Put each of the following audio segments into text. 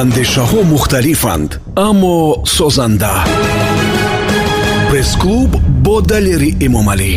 андешаҳо мухталифанд аммо созанда. Пресс-клуб бо далери эмомалӣ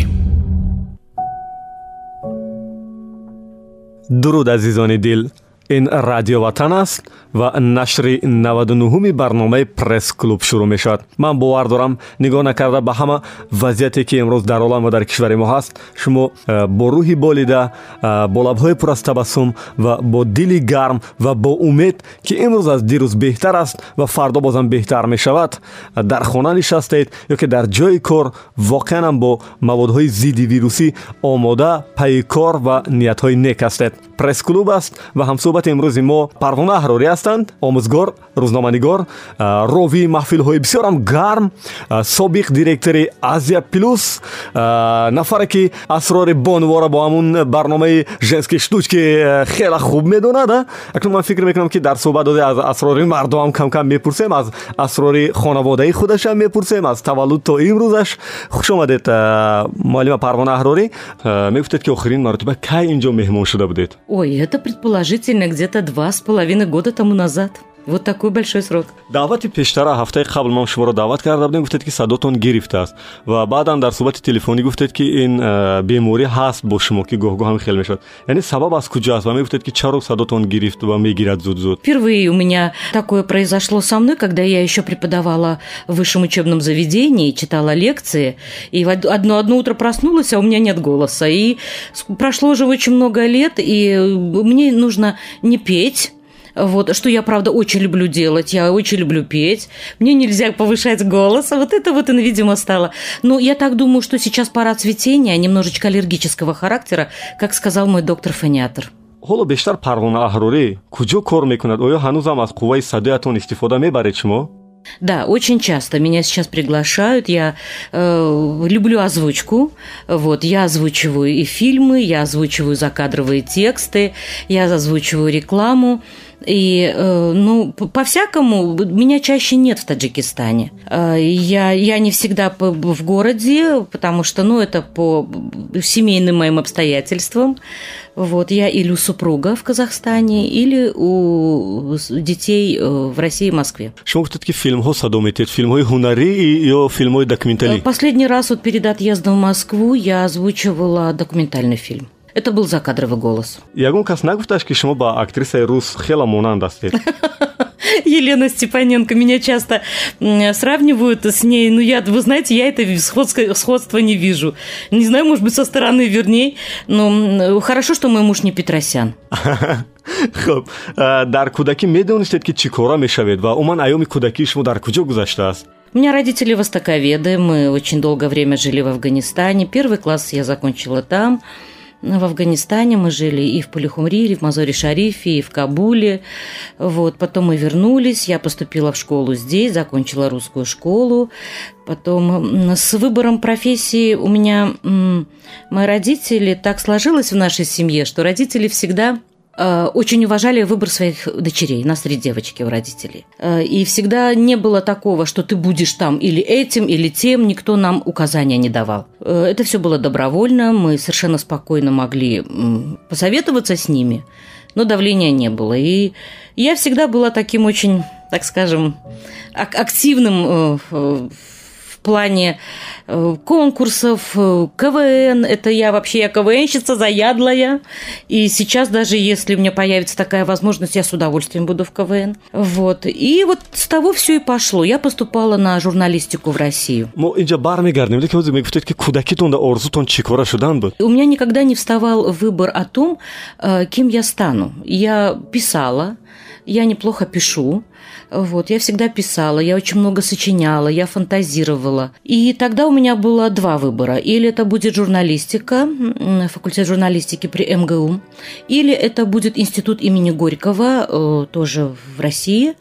дуруд азизони дил ин радио ватан аст ва нашри 99 барномаи пресс-клуб шурӯъ мешавад. Ман бовар дорам. Нигоҳ накарда ба ҳама вазъияте ки имрӯз дар олам ва дар кишвари мо ҳаст шумо э, бо рӯҳи болида э, бо лабҳои пур аз табассум ва бо дили гарм ва бо умед ки имрӯз аз дирӯз беҳтар аст ва фардо бозам беҳтар мешавад дар хона нишастед ё ки дар ҷои кор воқеанам бо маводҳои зидди вирусӣ омода пайи кор ва ниятҳои нек ҳастед пресс-клуб аст ва ҳамсӯҳбати имрӯзи мо парвона аҳрорӣ ҳастанд. Омӯзгор рӯзноманигор ровии маҳфилҳои бисёрам гарм собиқ директори азия плюс нафаре ки асрори бонувора бо ҳамун барномаи женские штучки хеле хуб медонад акнун ман фикр мекунам ки дар суҳбат дода аз асрори мардумам камкам мепурсем аз асрори хонаводаи худашам мепурсем аз таваллуд то имрӯзаш. Хуш омадед муаллима парвона аҳрорӣ мегуфтед ки охирин маротиба кай инҷо меҳмон шуда будед Ой, это предположительно где-то два с половиной года тому назад. Вот такой большой срок. даъвати пештара ҳафтаи қабл ман шуморо даъват карда будем гуфтед ки садотон гирифтааст ва баъдан дар суҳбати телефонӣ гуфтед ки ин э, беморӣ ҳаст бо шумо ки гоҳ-гоҳ ҳам хел мешавад яъне сабаб аз куҷо аст ва мегуфтед ки чаро садотон гирифт ва мегирад зуд-зуд Впервые у меня такое произошло со мной, когда я еще преподавала в высшем учебном заведении, читала лекции, и одно, одно утро проснулась, а у меня нет голоса. И прошло уже очень много лет, и мне нужно не петь, вот, что я, правда, очень люблю делать, я очень люблю петь, мне нельзя повышать голос, вот это вот, видимо, стало. Но я так думаю, что сейчас пора цветения, немножечко аллергического характера, как сказал мой доктор фониатр. ҳоло бештар парвона аҳрорӣ куҷо кор мекунад оё ҳанӯзам аз қувваи садоятон истифода мебаред шумо Да, очень часто меня сейчас приглашают. Я э, люблю озвучку. Вот, я озвучиваю и фильмы, я озвучиваю закадровые тексты, я озвучиваю рекламу. И, э, ну, по-всякому, меня чаще нет в Таджикистане. Э, я, я не всегда в городе, потому что, ну, это по семейным моим обстоятельствам. Вот, я или у супруга в Казахстане, или у детей э, в России и Москве. Шумо гуфтед фильм фильмҳо садо метед фильмҳои ҳунарӣ ё фильмҳои документалӣ Последний раз вот перед отъездом в Москву я озвучивала документальный фильм. Это был закадровый голос. ягон кас нагуфташ ки шумо ба актрисаи рус хела монанд ҳастед Елена Степаненко. Меня часто сравнивают с ней. Ну, я, вы знаете, я это сходство, сходство не вижу. Не знаю, может быть, со стороны верней. Но хорошо, что мой муж не Петросян. хуб дар кӯдакӣ медонистед ки чӣ кора мешавед ва умуман айёми кӯдакии шумо дар куҷо гузаштааст у меня родители востоковеды, мы очень долгое время жили в Афганистане. Первый класс я закончила там. В Афганистане мы жили и в Полихумрире, и в Мазоре-Шарифе, и в Кабуле. Вот. Потом мы вернулись, я поступила в школу здесь, закончила русскую школу. Потом с выбором профессии у меня мои родители так сложилось в нашей семье, что родители всегда очень уважали выбор своих дочерей. У нас три девочки у родителей. Э, и всегда не было такого, что ты будешь там или этим, или тем. Никто нам указания не давал. Э, это все было добровольно. Мы совершенно спокойно могли посоветоваться с ними, но давления не было. И я всегда была таким очень, так скажем, активным плане э, конкурсов, э, КВН. Это я вообще я КВНщица заядлая. И сейчас даже если у меня появится такая возможность, я с удовольствием буду в КВН. Вот. И вот с того все и пошло. Я поступала на журналистику в Россию. У меня никогда не вставал выбор о том, э, кем я стану. Я писала, я неплохо пишу. Вот, я всегда писала, я очень много сочиняла, я фантазировала. И тогда у меня было два выбора. Или это будет журналистика, факультет журналистики при МГУ, или это будет институт имени Горького, э, тоже в России.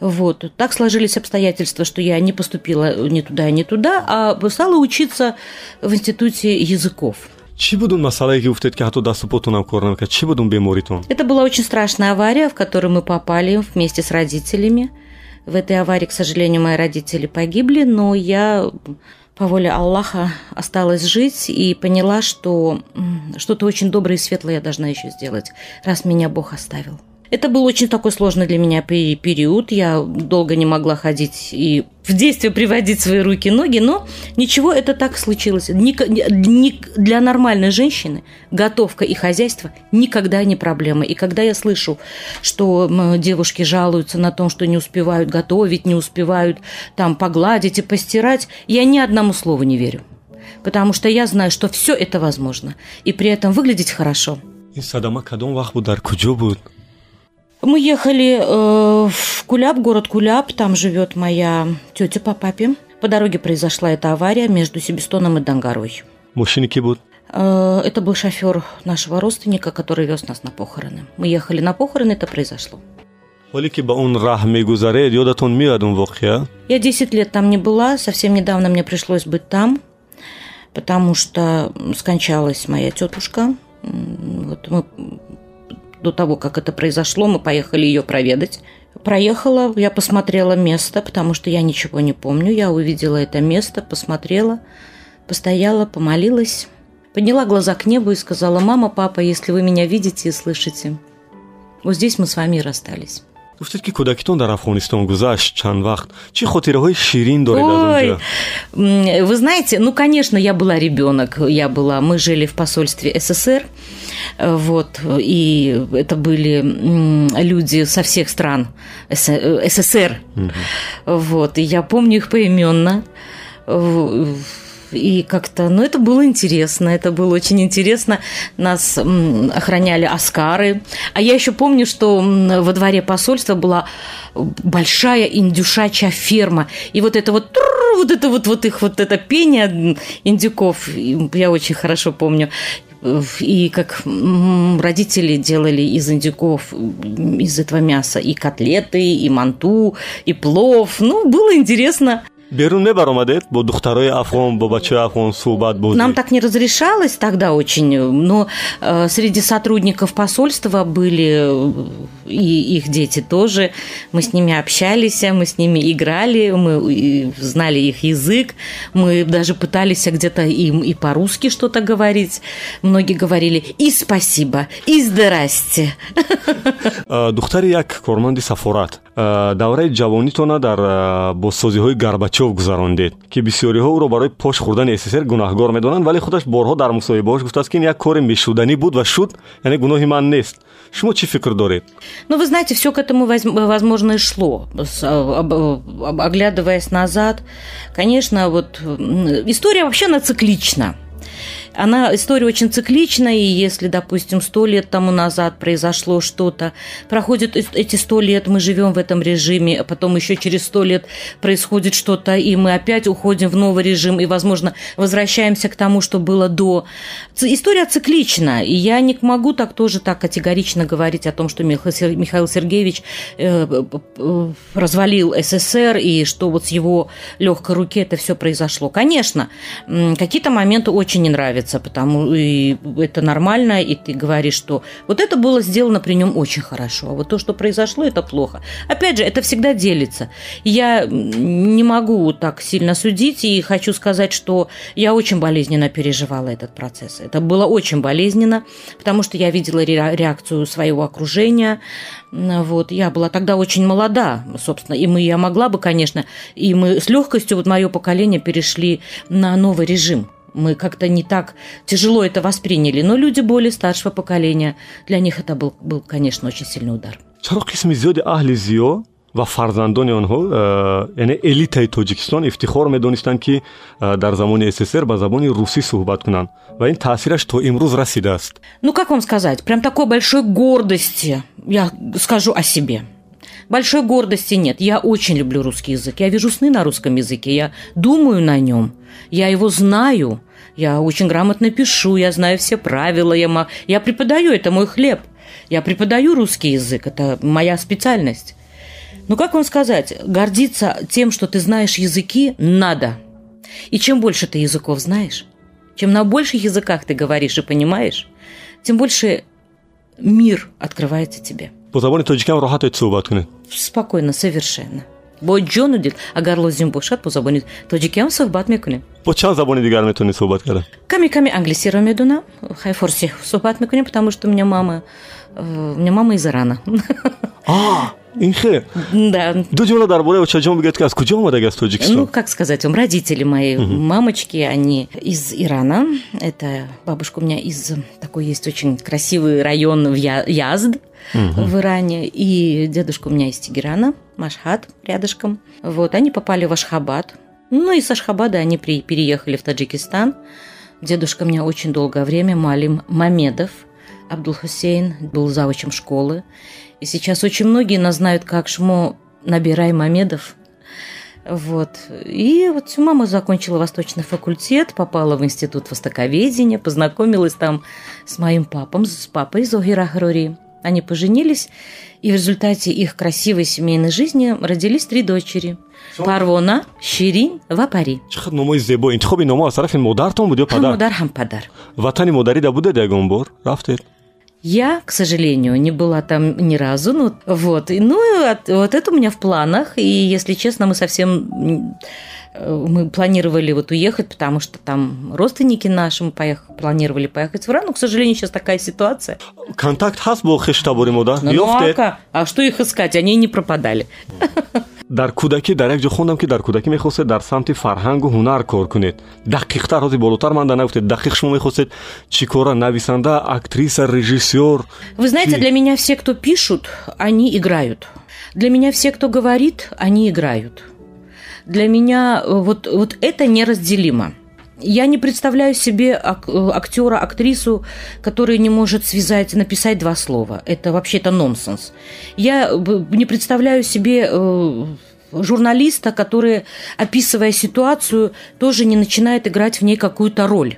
Вот. Так сложились обстоятельства, что я не поступила ни туда, ни туда, а стала учиться в институте языков. Чӣ будун масъалае ки гуфтед ки ҳатто дасту потонам кор намекард чӣ будун беморитон это была очень страшная авария в которую мы попали вместе с родителями. В этой аварии к сожалению мои родители погибли но я по воле Аллаха осталась жить и поняла, что что-то очень доброе и светлое я должна еще сделать, раз меня Бог оставил. Это был очень такой сложный для меня период. Я долго не могла ходить и в действие приводить свои руки и ноги, но ничего, это так случилось. Для нормальной женщины готовка и хозяйство никогда не проблема. И когда я слышу, что девушки жалуются на том, что не успевают готовить, не успевают там погладить и постирать, я ни одному слову не верю. Потому что я знаю, что все это возможно. И при этом выглядеть хорошо. Мы ехали э, в Куляб, город Куляб, там живет моя тетя по папе. По дороге произошла эта авария между Себестоном и Дангарой. Мужчинки будут? Э, это был шофер нашего родственника, который вез нас на похороны. Мы ехали на похороны, это произошло. Я 10 лет там не была, совсем недавно мне пришлось быть там, потому что скончалась моя тетушка. Вот мы до того, как это произошло, мы поехали ее проведать. Проехала, я посмотрела место, потому что я ничего не помню. Я увидела это место, посмотрела, постояла, помолилась, подняла глаза к небу и сказала, «Мама, папа, если вы меня видите и слышите, вот здесь мы с вами и расстались». Гуфтед ки кӯдакитон дар афғонистон гузашт чанд вақт чӣ хотираҳои ширин доред аз онҷо вы знаете ну конечно я была ребенок я была мы жили в посольстве ссср вот и это были люди со всех стран ссср. Угу. вот и я помню их поименно и как-то, ну, это было интересно, это было очень интересно. Нас охраняли Оскары. А я еще помню, что во дворе посольства была большая индюшачья ферма. И вот это вот вот это вот, вот их вот это пение индюков, я очень хорошо помню. И как родители делали из индюков, из этого мяса и котлеты, и манту, и плов. Ну, было интересно. Берун мебаромадед бо духтарои афғон бо бачаи афғон суҳбат буд нам так не разрешалось тогда очень но э, среди сотрудников посольства были э, и их дети тоже. Мы с ними общались мы с ними играли мы знали их язык. Мы даже пытались где-то им и по-русски что-то говорить. Многие говорили и спасибо и здрасте э, духтари як корманди сафорат давраи ҷавонитона дар бозсозиҳои горбачов гузарондед ки бисёриҳо ӯро барои пош хӯрдани ссср гунаҳгор медонанд вале худаш борҳо дар мусоҳибаҳош гуфтааст ки ин як кори мешуданӣ буд ва шуд яъне гуноҳи ман нест. Шумо чӣ фикр доред? Ну вы знаете все к этому возможно и шло. Оглядываясь назад конечно вот история вообще она циклична она, история очень цикличная, и если, допустим, сто лет тому назад произошло что-то, проходит эти сто лет, мы живем в этом режиме, а потом еще через сто лет происходит что-то, и мы опять уходим в новый режим, и, возможно, возвращаемся к тому, что было до. История циклична, и я не могу так тоже так категорично говорить о том, что Михаил Сергеевич э, развалил СССР, и что вот с его легкой руки это все произошло. Конечно, какие-то моменты очень не нравятся нравится, потому и это нормально, и ты говоришь, что вот это было сделано при нем очень хорошо, а вот то, что произошло, это плохо. Опять же, это всегда делится. Я не могу так сильно судить, и хочу сказать, что я очень болезненно переживала этот процесс. Это было очень болезненно, потому что я видела реакцию своего окружения, вот, я была тогда очень молода, собственно, и мы, я могла бы, конечно, и мы с легкостью, вот мое поколение перешли на новый режим – мы как-то не так тяжело это восприняли. Но люди более старшего поколения, для них это был, был конечно, очень сильный удар. ва фарзандони онҳо яъне элитаи тоҷикистон ифтихор медонистанд ки дар замони ссср ба забони русӣ суҳбат кунанд ва ин таъсираш то имрӯз расидааст ну как вам сказать прям такой большой гордости я скажу о себе большой гордости нет. Я очень люблю русский язык. Я вижу сны на русском языке. Я думаю на нем. Я его знаю. Я очень грамотно пишу. Я знаю все правила. Я, я преподаю. Это мой хлеб. Я преподаю русский язык. Это моя специальность. Ну, как вам сказать, гордиться тем, что ты знаешь языки, надо. И чем больше ты языков знаешь, чем на больших языках ты говоришь и понимаешь, тем больше мир открывается тебе. Бо забони тоҷикам роҳатед суҳбат кунед спокойно совершенно. Бо ҷону дил агар лозим бошад бо забони тоҷикиам суҳбат мекунем бо чанд забони дигар метавонед суҳбат кардан каме каме англисиро медонам хай форси суҳбат мекунем потому что у меня мама Э, у меня мама из Ирана. А, ин хе Да. ду ҷумла дар бораи очаҷон бигӯед ки аз куҷо омадаги аз Ну, как сказать вам, родители мои, мамочки, они из Ирана. Это бабушка у меня из... Такой есть очень красивый район в Я- Язд в Иране. И дедушка у меня из Тегерана, Машхат, рядышком. Вот, они попали в Ашхабад. Ну, и с Ашхабада они при- переехали в Таджикистан. Дедушка у меня очень долгое время, Малим Мамедов, Абдул Хусейн, был завучем школы. И сейчас очень многие нас знают как Шмо Набирай Мамедов. Вот. И вот мама закончила Восточный факультет, попала в Институт Востоковедения, познакомилась там с моим папом, с папой Зогира Харури. Они поженились, и в результате их красивой семейной жизни родились три дочери. Парвона, Ширин, Вапари. чақад номои зебо интихоби номо аз тарафи модартон буд ё падар Хамудар Хампадар. ватани модарида будед ягон бор рафтед Я, к сожалению, не была там ни разу. Ну, вот. И, ну, и от- вот это у меня в планах. И, если честно, мы совсем... э, Мы планировали вот уехать, потому что там родственники наши, мы поех- планировали поехать в Иран. Но, к сожалению, сейчас такая ситуация. контакт ҳаст бо хештабори модар Ну, ну, а, а что их искать? Они не пропадали. дар кӯдакӣ дар як ҷо хондам ки дар кӯдакӣ мехостед дар самти фарҳангу ҳунар кор кунед дақиқтар ҳози болотар манда нагуфтед дақиқ шумо мехостед чӣ кора нависанда актриса режиссёр Вы знаете, для меня все, кто пишут, они играют. Для меня все, кто говорит, они играют. Для меня э, вот, вот это неразделимо. Я не представляю себе ак- э, актера, актрису, который не может связать, написать два слова. Это вообще это нонсенс. Я б- не представляю себе э, журналиста, который, описывая ситуацию, тоже не начинает играть в ней какую-то роль.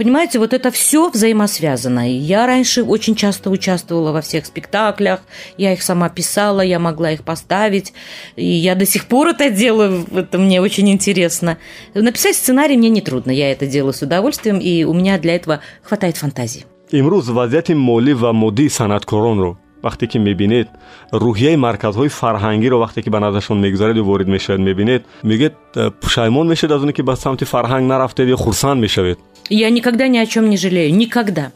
Понимаете, вот это все взаимосвязано. Я раньше очень часто участвовала во всех спектаклях, я их сама писала, я могла их поставить, и я до сих пор это делаю, это мне очень интересно. Написать сценарий мне нетрудно, я это делаю с удовольствием, и у меня для этого хватает фантазии. имрӯз вазъияти молӣ ва моддии санъаткоронро вақте ки мебинед рӯҳияи марказҳои фарҳангиро вақте ки ба назаршон мегузареду ворид мешавед мебинед мегӯед пушаймон мешавед аз оне ки ба самти фарҳанг нарафтед ё хурсанд мешавед Я никогда ни о чем не жалею, никогда.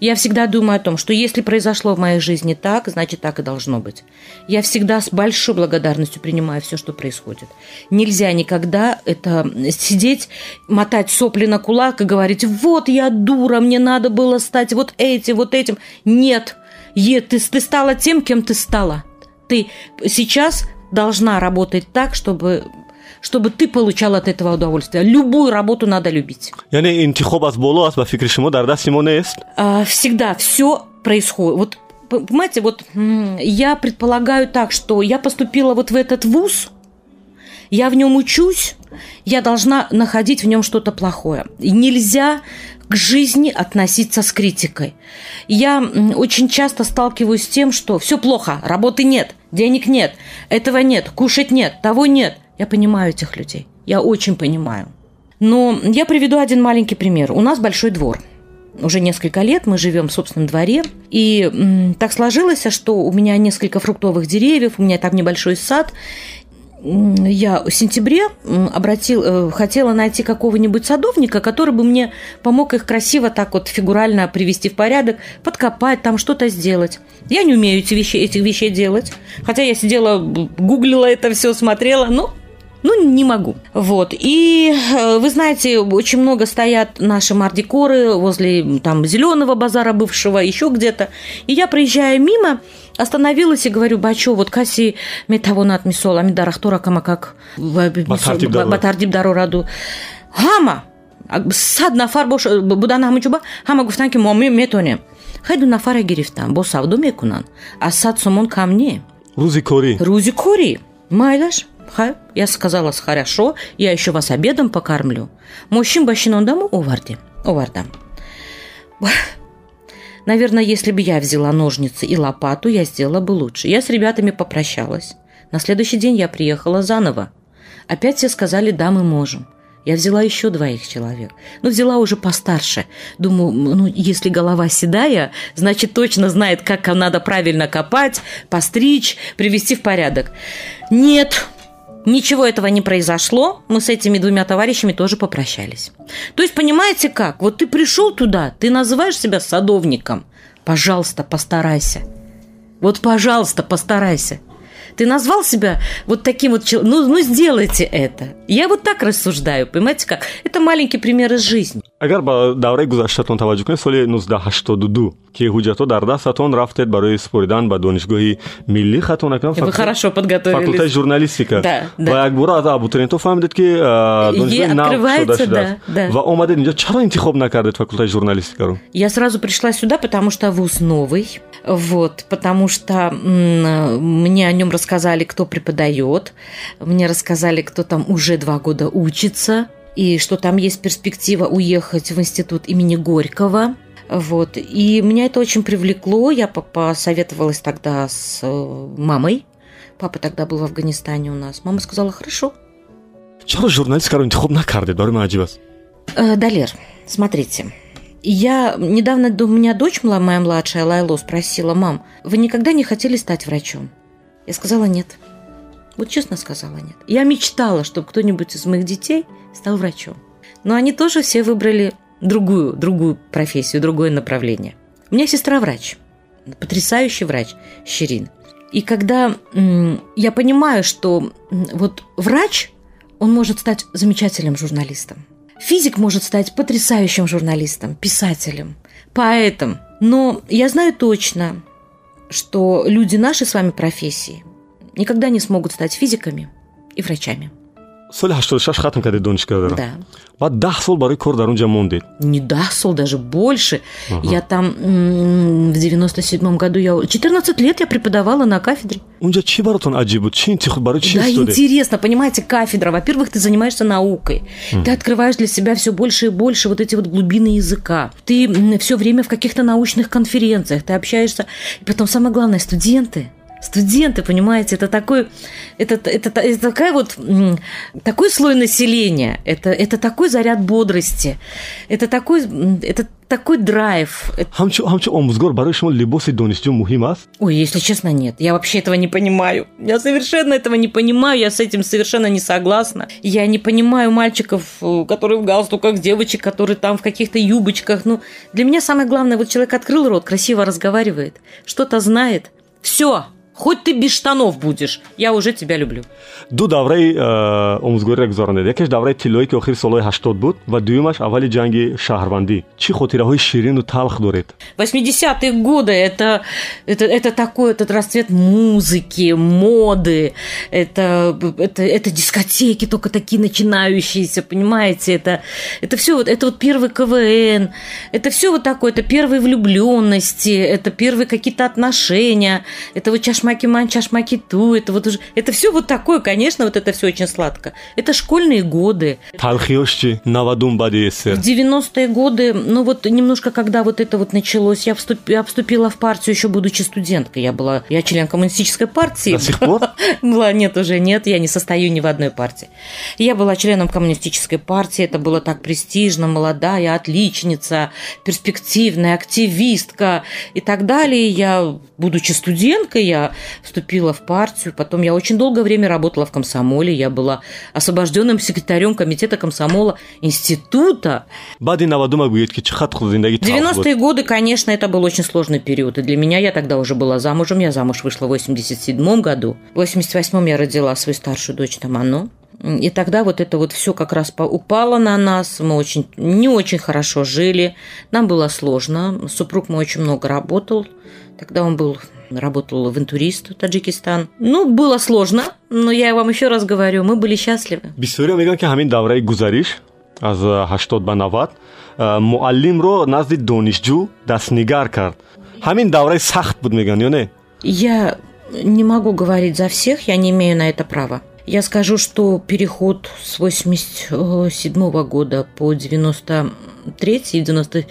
Я всегда думаю о том, что если произошло в моей жизни так, значит так и должно быть. Я всегда с большой благодарностью принимаю все, что происходит. Нельзя никогда это сидеть, мотать сопли на кулак и говорить, вот я дура, мне надо было стать вот этим, вот этим. Нет, Е, ты, ты стала тем, кем ты стала. Ты сейчас должна работать так, чтобы чтобы ты получал от этого удовольствие. Любую работу надо любить. А, всегда все происходит. Вот, понимаете, вот я предполагаю так, что я поступила вот в этот вуз, я в нем учусь, я должна находить в нем что-то плохое. И нельзя к жизни относиться с критикой. Я очень часто сталкиваюсь с тем, что все плохо, работы нет, денег нет, этого нет, кушать нет, того нет. Я понимаю этих людей. Я очень понимаю. Но я приведу один маленький пример. У нас большой двор. Уже несколько лет мы живем в собственном дворе. И так сложилось, что у меня несколько фруктовых деревьев, у меня там небольшой сад. Я в сентябре обратил, э, хотела найти какого-нибудь садовника, который бы мне помог их красиво так вот фигурально привести в порядок, подкопать, там что-то сделать. Я не умею эти вещи, этих вещей делать. Хотя я сидела, гуглила это все, смотрела, но ну, не могу. Вот. И э, вы знаете, очень много стоят наши мардикоры возле там зеленого базара бывшего, еще где-то. И я проезжаю мимо, остановилась и говорю, бачо, вот каси метавонат мисол, амидарах тора камакак, Батардиб дару. раду. Хама! сад нафар бош будан ҳамаҷоба ҳама гуфтанд ки мо метонем хайду нафаре гирифтам бо савдо мекунанд аз сад сомон кам не рӯзи корӣ Рузи кори. Майлаш? Хай, я сказала, хорошо, я еще вас обедом покормлю. Мужчин башинондаму овардим. Овардам. Наверное, если бы я взяла ножницы и лопату, я сделала бы лучше. Я с ребятами попрощалась. На следующий день я приехала заново. Опять все сказали, да, мы можем. Я взяла еще двоих человек. Ну, взяла уже постарше. Думаю, ну, если голова седая, значит, точно знает, как надо правильно копать, постричь, привести в порядок. Нет, Ничего этого не произошло. Мы с этими двумя товарищами тоже попрощались. То есть, понимаете как? Вот ты пришел туда, ты называешь себя садовником. Пожалуйста, постарайся. Вот, пожалуйста, постарайся. Ты назвал себя вот таким вот человеком. Ну, ну, сделайте это. Я вот так рассуждаю, понимаете как? Это маленький пример из жизни. агар ба давраи гузаштатон таваҷҷӯ кунед соли 1982 ки ҳуҷҷатҳо дар дастатон рафтед барои споридан ба донишгоҳи миллӣ хато накунам факултаи журналистика ва якбора аз абутурентҳо фаҳмидед ки а, донишгоҳи нав открывается, шуда шудааст да, да. ва омадед инҷо чаро интихоб накардед факултаи журналистикаро Я сразу пришла сюда, потому что вуз новый, вот, потому что мне о нем рассказали, кто преподает, мне рассказали, кто там уже два года учится, и что там есть перспектива уехать в институт имени Горького. Вот. И меня это очень привлекло. Я по- посоветовалась тогда с э, мамой. Папа тогда был в Афганистане у нас. Мама сказала, хорошо, накардед барои ман аҷиб аст Э, Далер, смотрите. Я недавно у меня дочь моя младшая Лайло спросила, мам, вы никогда не хотели стать врачом? Я сказала нет. Вот честно сказала нет. Я мечтала, чтобы кто-нибудь из моих детей стал врачом. Но они тоже все выбрали другую, другую профессию, другое направление. У меня сестра врач, потрясающий врач Щерин. И когда я понимаю, что вот врач, он может стать замечательным журналистом. Физик может стать потрясающим журналистом, писателем, поэтом. Но я знаю точно, что люди нашей с вами профессии никогда не смогут стать физиками и врачами. Соли 86 хатм кардед донишгоҳро Да. баъд даҳ сол барои кор дар он ҷо мондед Не дасл, даже больше. Я там в 97 году, я 14 лет я преподавала на кафедре. унҷо чӣ баротон аҷиб буд интихоб барои чӣ Да, интересно, понимаете, кафедра. Во-первых, ты занимаешься наукой. Ты открываешь для себя все больше и больше вот эти вот глубины языка. Ты все время в каких-то научных конференциях, ты общаешься. И потом самое главное, студенты. Студенты, понимаете, это такой, это, это, это такая вот, такой слой населения, это, это такой заряд бодрости, это такой, это такой драйв. Ой, если честно, нет. Я вообще этого не понимаю. Я совершенно этого не понимаю. Я с этим совершенно не согласна. Я не понимаю мальчиков, э, которые в галстуках, девочек, которые там в каких-то юбочках. Ну, для меня самое главное, вот человек открыл рот, красиво разговаривает, что-то знает. Все, хоть ты без штанов будешь, я уже тебя люблю. ду давраи а, омӯзгориро гузаронед якеш давраи тиллоӣ ки охири солҳои ҳаштод буд ва дуюмаш аввали ҷанги шаҳрвандӣ. Чӣ хотираҳои ширину талх доред? 80-е годы это, это, это такой этот расцвет музыки, моды, это, это, это дискотеки только такие начинающиеся, понимаете, это, это все вот, это вот первый КВН, это все вот такое, это первые влюбленности, это первые какие-то отношения, это вот чашмаки ман, чашмаки ту, это вот уже, это все вот такое, конечно, вот это все очень сладко. Это школьные годы, талхиёш чӣ навадум баъди эсер в 90-е годы, ну вот немножко, когда вот это вот началось, я, вступ- я вступила в партию еще будучи студенткой. Я была, я член коммунистической партии. до сих пор Была, нет, уже нет, я не состою ни в одной партии. Я была членом коммунистической партии, это было так престижно, молодая, отличница, перспективная, активистка и так далее. Я, будучи студенткой, я вступила в партию, потом я очень долгое время работала в комсомоле, я была освобожденным секретарем комитета комсомола института. баъди навадума гӯед ки чӣ қадр худ зиндагӣ талх буд 90-е годы, конечно, это был очень сложный период. И для меня я тогда уже была замужем. Я замуж вышла в 87 году. В 88-м я родила свою старшую дочь Таману. И тогда вот это вот все как раз упало на нас. Мы очень не очень хорошо жили. Нам было сложно. Супруг мой очень много работал. Тогда он был работал в интурист Таджикистан. Ну, было сложно, но я вам еще раз говорю, мы были счастливы. бисёриҳо мегӯянд ки ҳамин давраи гузариш аз а, 80 ба 90 а, муаллимро назди донишҷӯ дастнигар кард ҳамин давраи сахт буд мегӯянд ё не Я не могу говорить за всех, я не имею на это права. Я скажу, что переход с 87 года по 93 и 90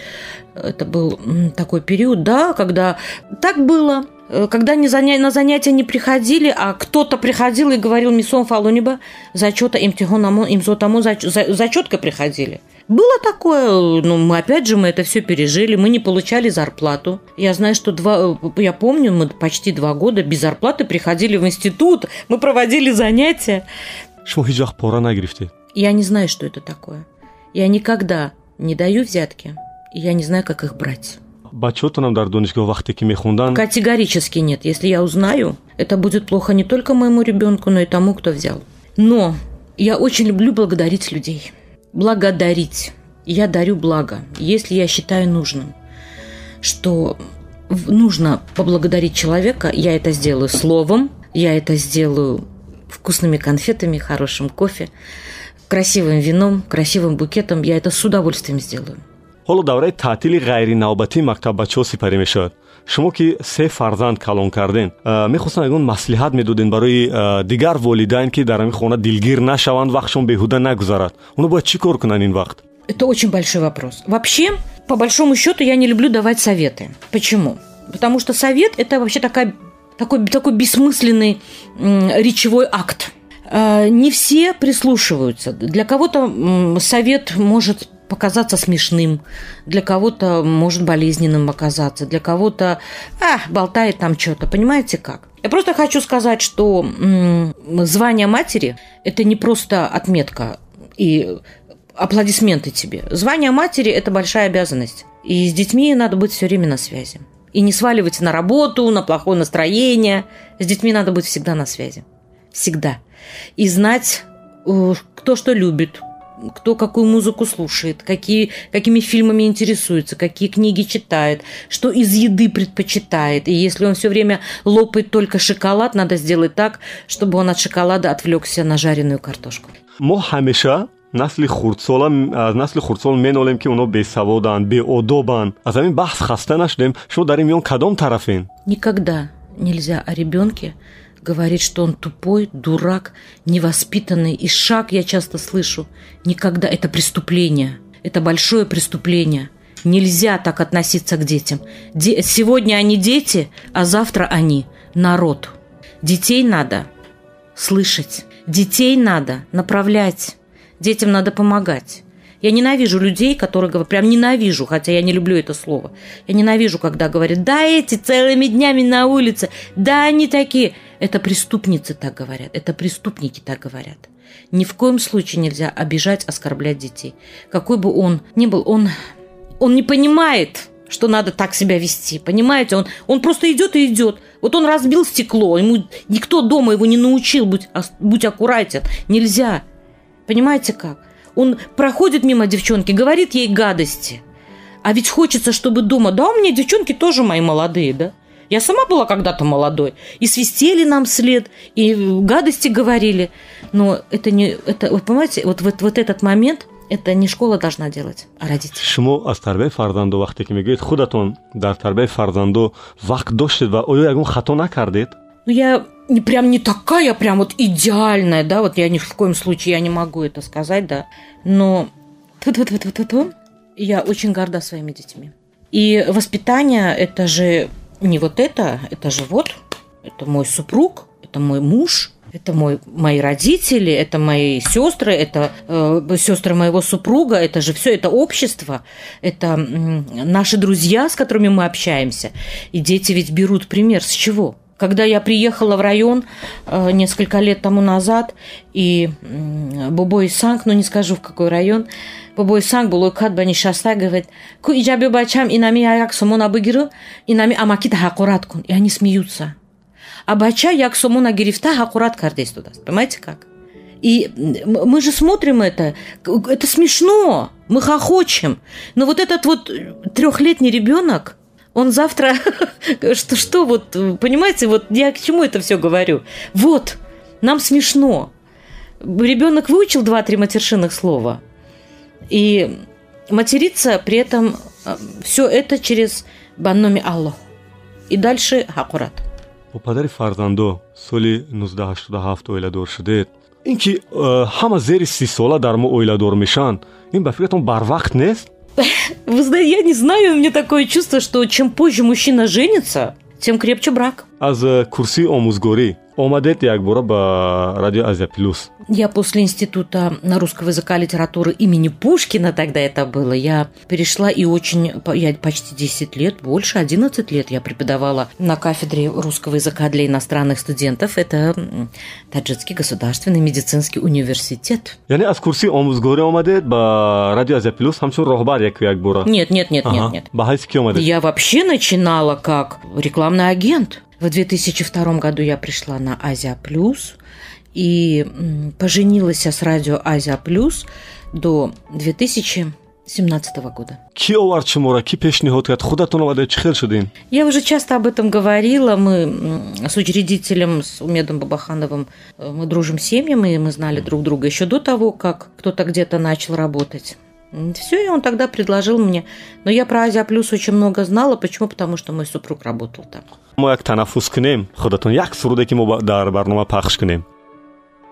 это был такой период, да, когда так было. Э, Когда не заня- на занятия не приходили, а кто-то приходил и говорил «Мисон фалуниба», зачета имтихонамо, имзотамо, зач- за- зачетка приходили. Было такое, но мы опять же мы это все пережили, мы не получали зарплату. Я знаю, что два, я помню, мы почти два года без зарплаты приходили в институт, мы проводили занятия. Я не знаю, что это такое. Я никогда не даю взятки, и я не знаю, как их брать. Бачаҳотонам дар донишгоҳ вақте ки мехонданд Категорически нет. Если я узнаю, это будет плохо не только моему ребенку, но и тому, кто взял. Но я очень люблю благодарить людей. Благодарить. Я дарю благо, если я считаю нужным, что нужно поблагодарить человека, я это сделаю словом, я это сделаю вкусными конфетами, хорошим кофе, красивым вином, красивым букетом. Я это с удовольствием сделаю. Ҳоло давраи таътили ғайриновбатии мактаббачаҳо сипарӣ мешавад шумо ки се фарзанд калон карден а, мехостам ягон маслиҳат медоден барои а, дигар волидайн ки дар ҳамин хона дилгир нашаванд вақтшон беҳуда нагузарад оно бояд чӣ кор кунанд ин вақт Это очень большой вопрос. Вообще, по большому счету, я не люблю давать советы. Почему? Потому что совет – это вообще такая, такой, такой бессмысленный речевой акт. А, Не все прислушиваются. Для кого-то совет может показаться смешным, для кого-то может болезненным оказаться, для кого-то а, болтает там что-то. Понимаете как? Я просто хочу сказать, что м, звание матери – это не просто отметка и аплодисменты тебе. Звание матери – это большая обязанность. И с детьми надо быть все время на связи. И не сваливать на работу, на плохое настроение. С детьми надо быть всегда на связи. Всегда. И знать, э, кто что любит, кто какую музыку слушает, какие, какими фильмами интересуется, какие книги читает, что из еды предпочитает. И если он все время лопает только шоколад, надо сделать так, чтобы он от шоколада отвлекся на жареную картошку. насли хурдсола аз насли хурдсол менолем ки оно бесаводанд беодобанд аз ҳамин баҳс хаста нашудем шумо дар ин миён кадом тарафен Никогда нельзя о ребенке говорить, что он тупой, дурак, невоспитанный. И шаг я часто слышу. Никогда. Это преступление. Это большое преступление. Нельзя так относиться к детям. Де- Сегодня они дети, а завтра они народ. Детей надо слышать. Детей надо направлять. Детям надо помогать. Я ненавижу людей, которые говорят, прям ненавижу, хотя я не люблю это слово. Я ненавижу, когда говорят, да эти целыми днями на улице, да они такие. Это преступницы так говорят, это преступники так говорят. Ни в коем случае нельзя обижать, оскорблять детей. Какой бы он ни был, он, он не понимает, что надо так себя вести. Понимаете? Он, он просто идет и идет. Вот он разбил стекло, ему никто дома его не научил, будь, будь аккуратен. Нельзя. Понимаете как? Он проходит мимо девчонки, говорит ей гадости. А ведь хочется, чтобы дома... Да, у меня девчонки тоже мои молодые, да? Я сама была когда-то молодой. И свистели нам вслед, и гадости говорили. Но это не... Это, вы понимаете, вот, вот, вот этот момент, это не школа должна делать, а родители. шумо аз тарбияи фарзандо вақте ки мегӯед худатон дар тарбияи фарзандо вақт доштед ва оё ягон хато накардед Ну, я не прям не такая, прям вот идеальная, да, вот я ни в коем случае я не могу это сказать, да, но тьфу-тьфу-тьфу-тьфу-тьфу, я очень горда своими детьми. И воспитание – это же не вот это, это же вот, это мой супруг, это мой муж, это мой, мои родители, это мои сестры, это э, сестры моего супруга, это же все, это общество, это м, наши друзья, с которыми мы общаемся. И дети ведь берут пример с чего? Когда я приехала в район э, несколько лет тому назад, и м, Бобой Санк, ну не скажу в какой район, Бобой Санк был кад ба нишаста говорит, ку иджаби бачам инами як сомона бигиру, инами амаки тахакурат кун. И они смеются. А бача як сомона гирифта хакурат кардес туда. Понимаете как? И мы же смотрим это, это смешно, мы хохочем. Но вот этот вот трехлетний ребенок, он завтра, что, что вот, понимаете, вот я к чему это все говорю? Вот, нам смешно. Ребенок выучил два-три матершинных слова, и материться при этом все это через банноми Аллах. И дальше хакурат. бо падари фарзандо соли 1987 оиладор шудед ин ки э, ҳама зери си сола дар мо оиладор мешаванд ин ба фикратон барвақт нест Я не знаю, у меня такое чувство, что чем позже мужчина женится, тем крепче брак. Аз курсии омӯзгорӣ омадед якбора ба радио азия плюс я после института русского языка и литературы имени Пушкина тогда это было, я перешла и очень, я почти 10 лет, больше 11 лет я преподавала на кафедре русского языка для иностранных студентов. Это Таджикский государственный медицинский университет. яъне аз курси омӯзгорӣ омадед ба радио азия плюс ҳамчун роҳбар як як бора нет нет нет нет нет. ба ҳайси омадед? Я вообще начинала как рекламный агент в 2002 году я пришла на Азия Плюс и поженилась с радио Азия Плюс до 2017 года. ки овард шуморо ки пешниҳод кард худатон омада чӣ хел шудин я уже часто об этом говорила. Мы с учредителем с умедом бабахановым э, мы дружим семьями и мы знали друг друга еще до того как кто-то где-то начал работать все, и он тогда предложил мне. Но я про Азия Плюс очень много знала. Почему? Потому что мой супруг работал там. мо як танаффус кунем худатон як суруде ки мо дар барнома пахш кунем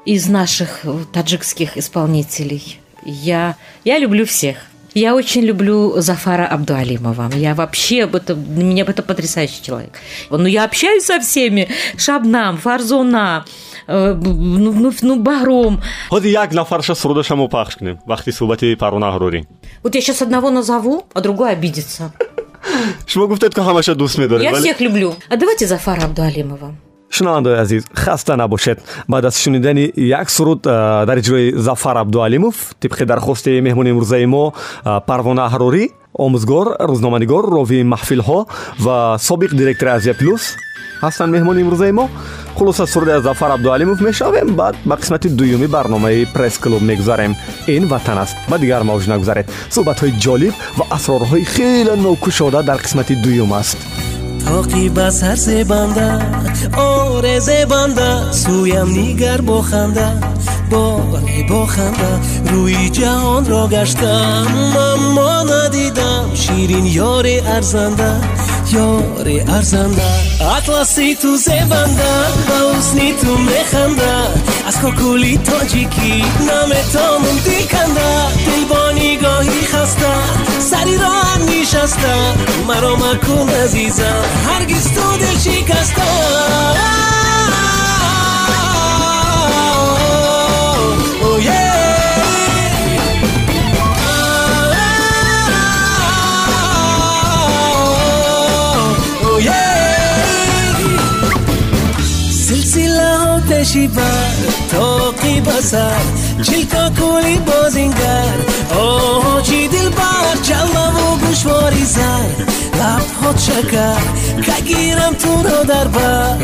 из наших таджикских исполнителей. Я, я люблю всех. Я очень люблю Зафара Абдуалимова. Я вообще, это, меня это потрясающий человек. Ну, я общаюсь со всеми. Шабнам, Фарзона, э, ну, ну, ну, Баром. Вот як нафарша сурудашаму пахш кунем вақти суҳбати парона ҳарури Вот я сейчас одного назову, а другой обидится. шумо гуфтед ки ҳамаша дӯст медоред Я всех люблю. А давайте Зафара Абдуалимова. шунавандаои азиз хаста набошед баъд аз шунидани як суруд дар иҷрои зафар абдуалимов тибқи дархости меҳмони имрӯзаи мо парвона аҳрорӣ омӯзгор рӯзноманигор ровии маҳфилҳо ва собиқ директори азия плюс ҳастанд меҳмони имрӯзаи мо хулоса суруди аз зафар абдуалимов мешавем. Баъд ба қисмати дуюми барномаи пресс-клуб мегузарем. Ин ватан аст. Ба дигар мавҷ нагузаред. Суҳбатҳои ҷолиб ва асрорҳои хеле нокушода дар қисмати дуюм аст. Тоқи ба сар зебанда оре зебанда сӯям нигар бо ханда боре бо ханда рӯи ҷаҳонро гаштам аммо надидам ширин ёре арзанда یاری ارزنده. اطلسی تو زبنده با حسنی تو میخنده. از کوکولی تاجیکی نام تا موندی کنده. دل با نگاهی خسته سری را نشسته. مرا مکن عزیزم هرگز تو دل شکسته. شیبر تاقی بسر چیلکا کولی بازینگر. آه چی دل بر جلو و گوشواری زر. لب هات شکر که تو را در بر.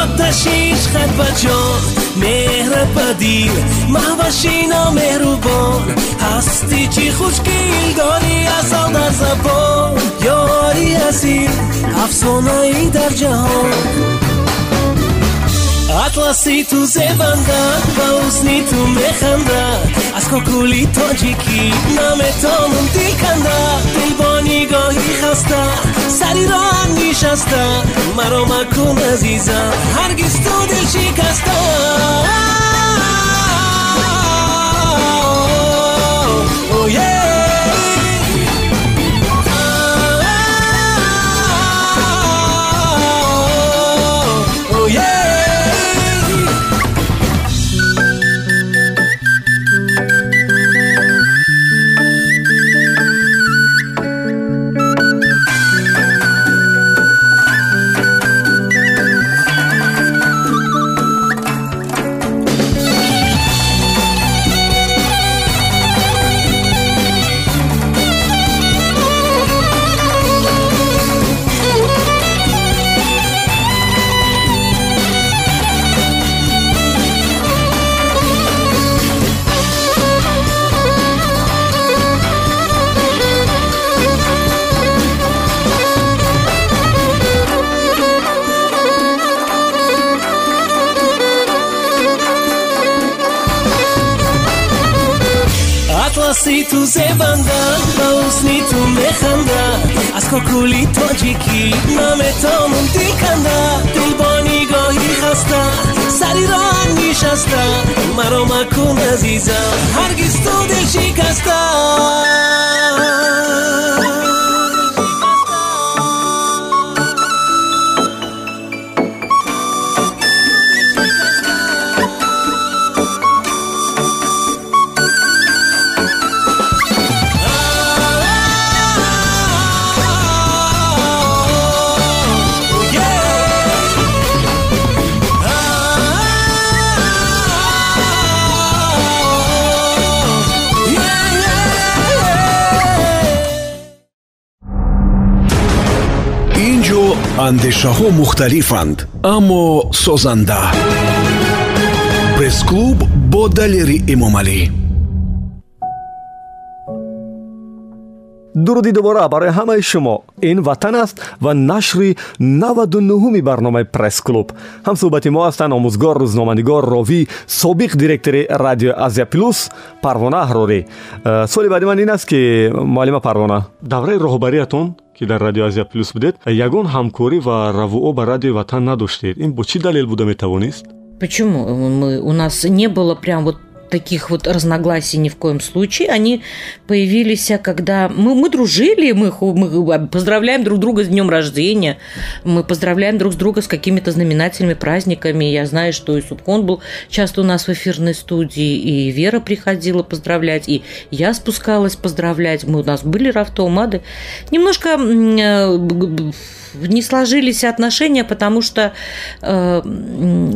آتشیش خد بجان مهر بدیل. محوشینا مهروبان هستی چی خوشگیل داری اصل در زبون یاری عزیز افسانه ای در جهان. اطلسی تو زبندن و اسنیتون بخندن از کوکولی تاجیکی نامتامون دیکندن دل با نگاهی خستن سری را هم نشستن مرا مکن عزیزم هرگز تو دل شکستن تو زبندم با حسنی تو بخندم از کوکولی تاجیکی نام تامون دیکندم دل با نگاهی خستم سری را نشستم مرا مکن عزیزم هرگز تو دل شکستم андешаҳо мухталифанд аммо созанда. Пресс-клуб бо далери эмомалӣ дуруди дубора барои ҳамаи шумо. Ин ватан аст ва нашри 99уми барномаи пресс-клуб. Ҳамсӯҳбати мо ҳастанд омӯзгор рӯзноманигор ровӣ собиқ директори радио азия плюс парвона аҳрорӣ э, суоли баъди ман ин аст ки муаллима парвона. Давраи роҳбариятон ки дар радио азия плюс будед ягон ҳамкорӣ ва равуо ба радиои ватан надоштед. Ин бо чӣ далел буда метавонист? Почему? Мы у нас не было прям вот таких вот разногласий ни в коем случае. Они появились, когда мы, мы дружили, мы, мы поздравляем друг друга с днем рождения, мы поздравляем друг с друга с какими-то знаменательными праздниками. Я знаю, что и Субкон был часто у нас в эфирной студии, и Вера приходила поздравлять, и я спускалась поздравлять. Мы, у нас были рафтоумады. Немножко э, не сложились отношения, потому что э,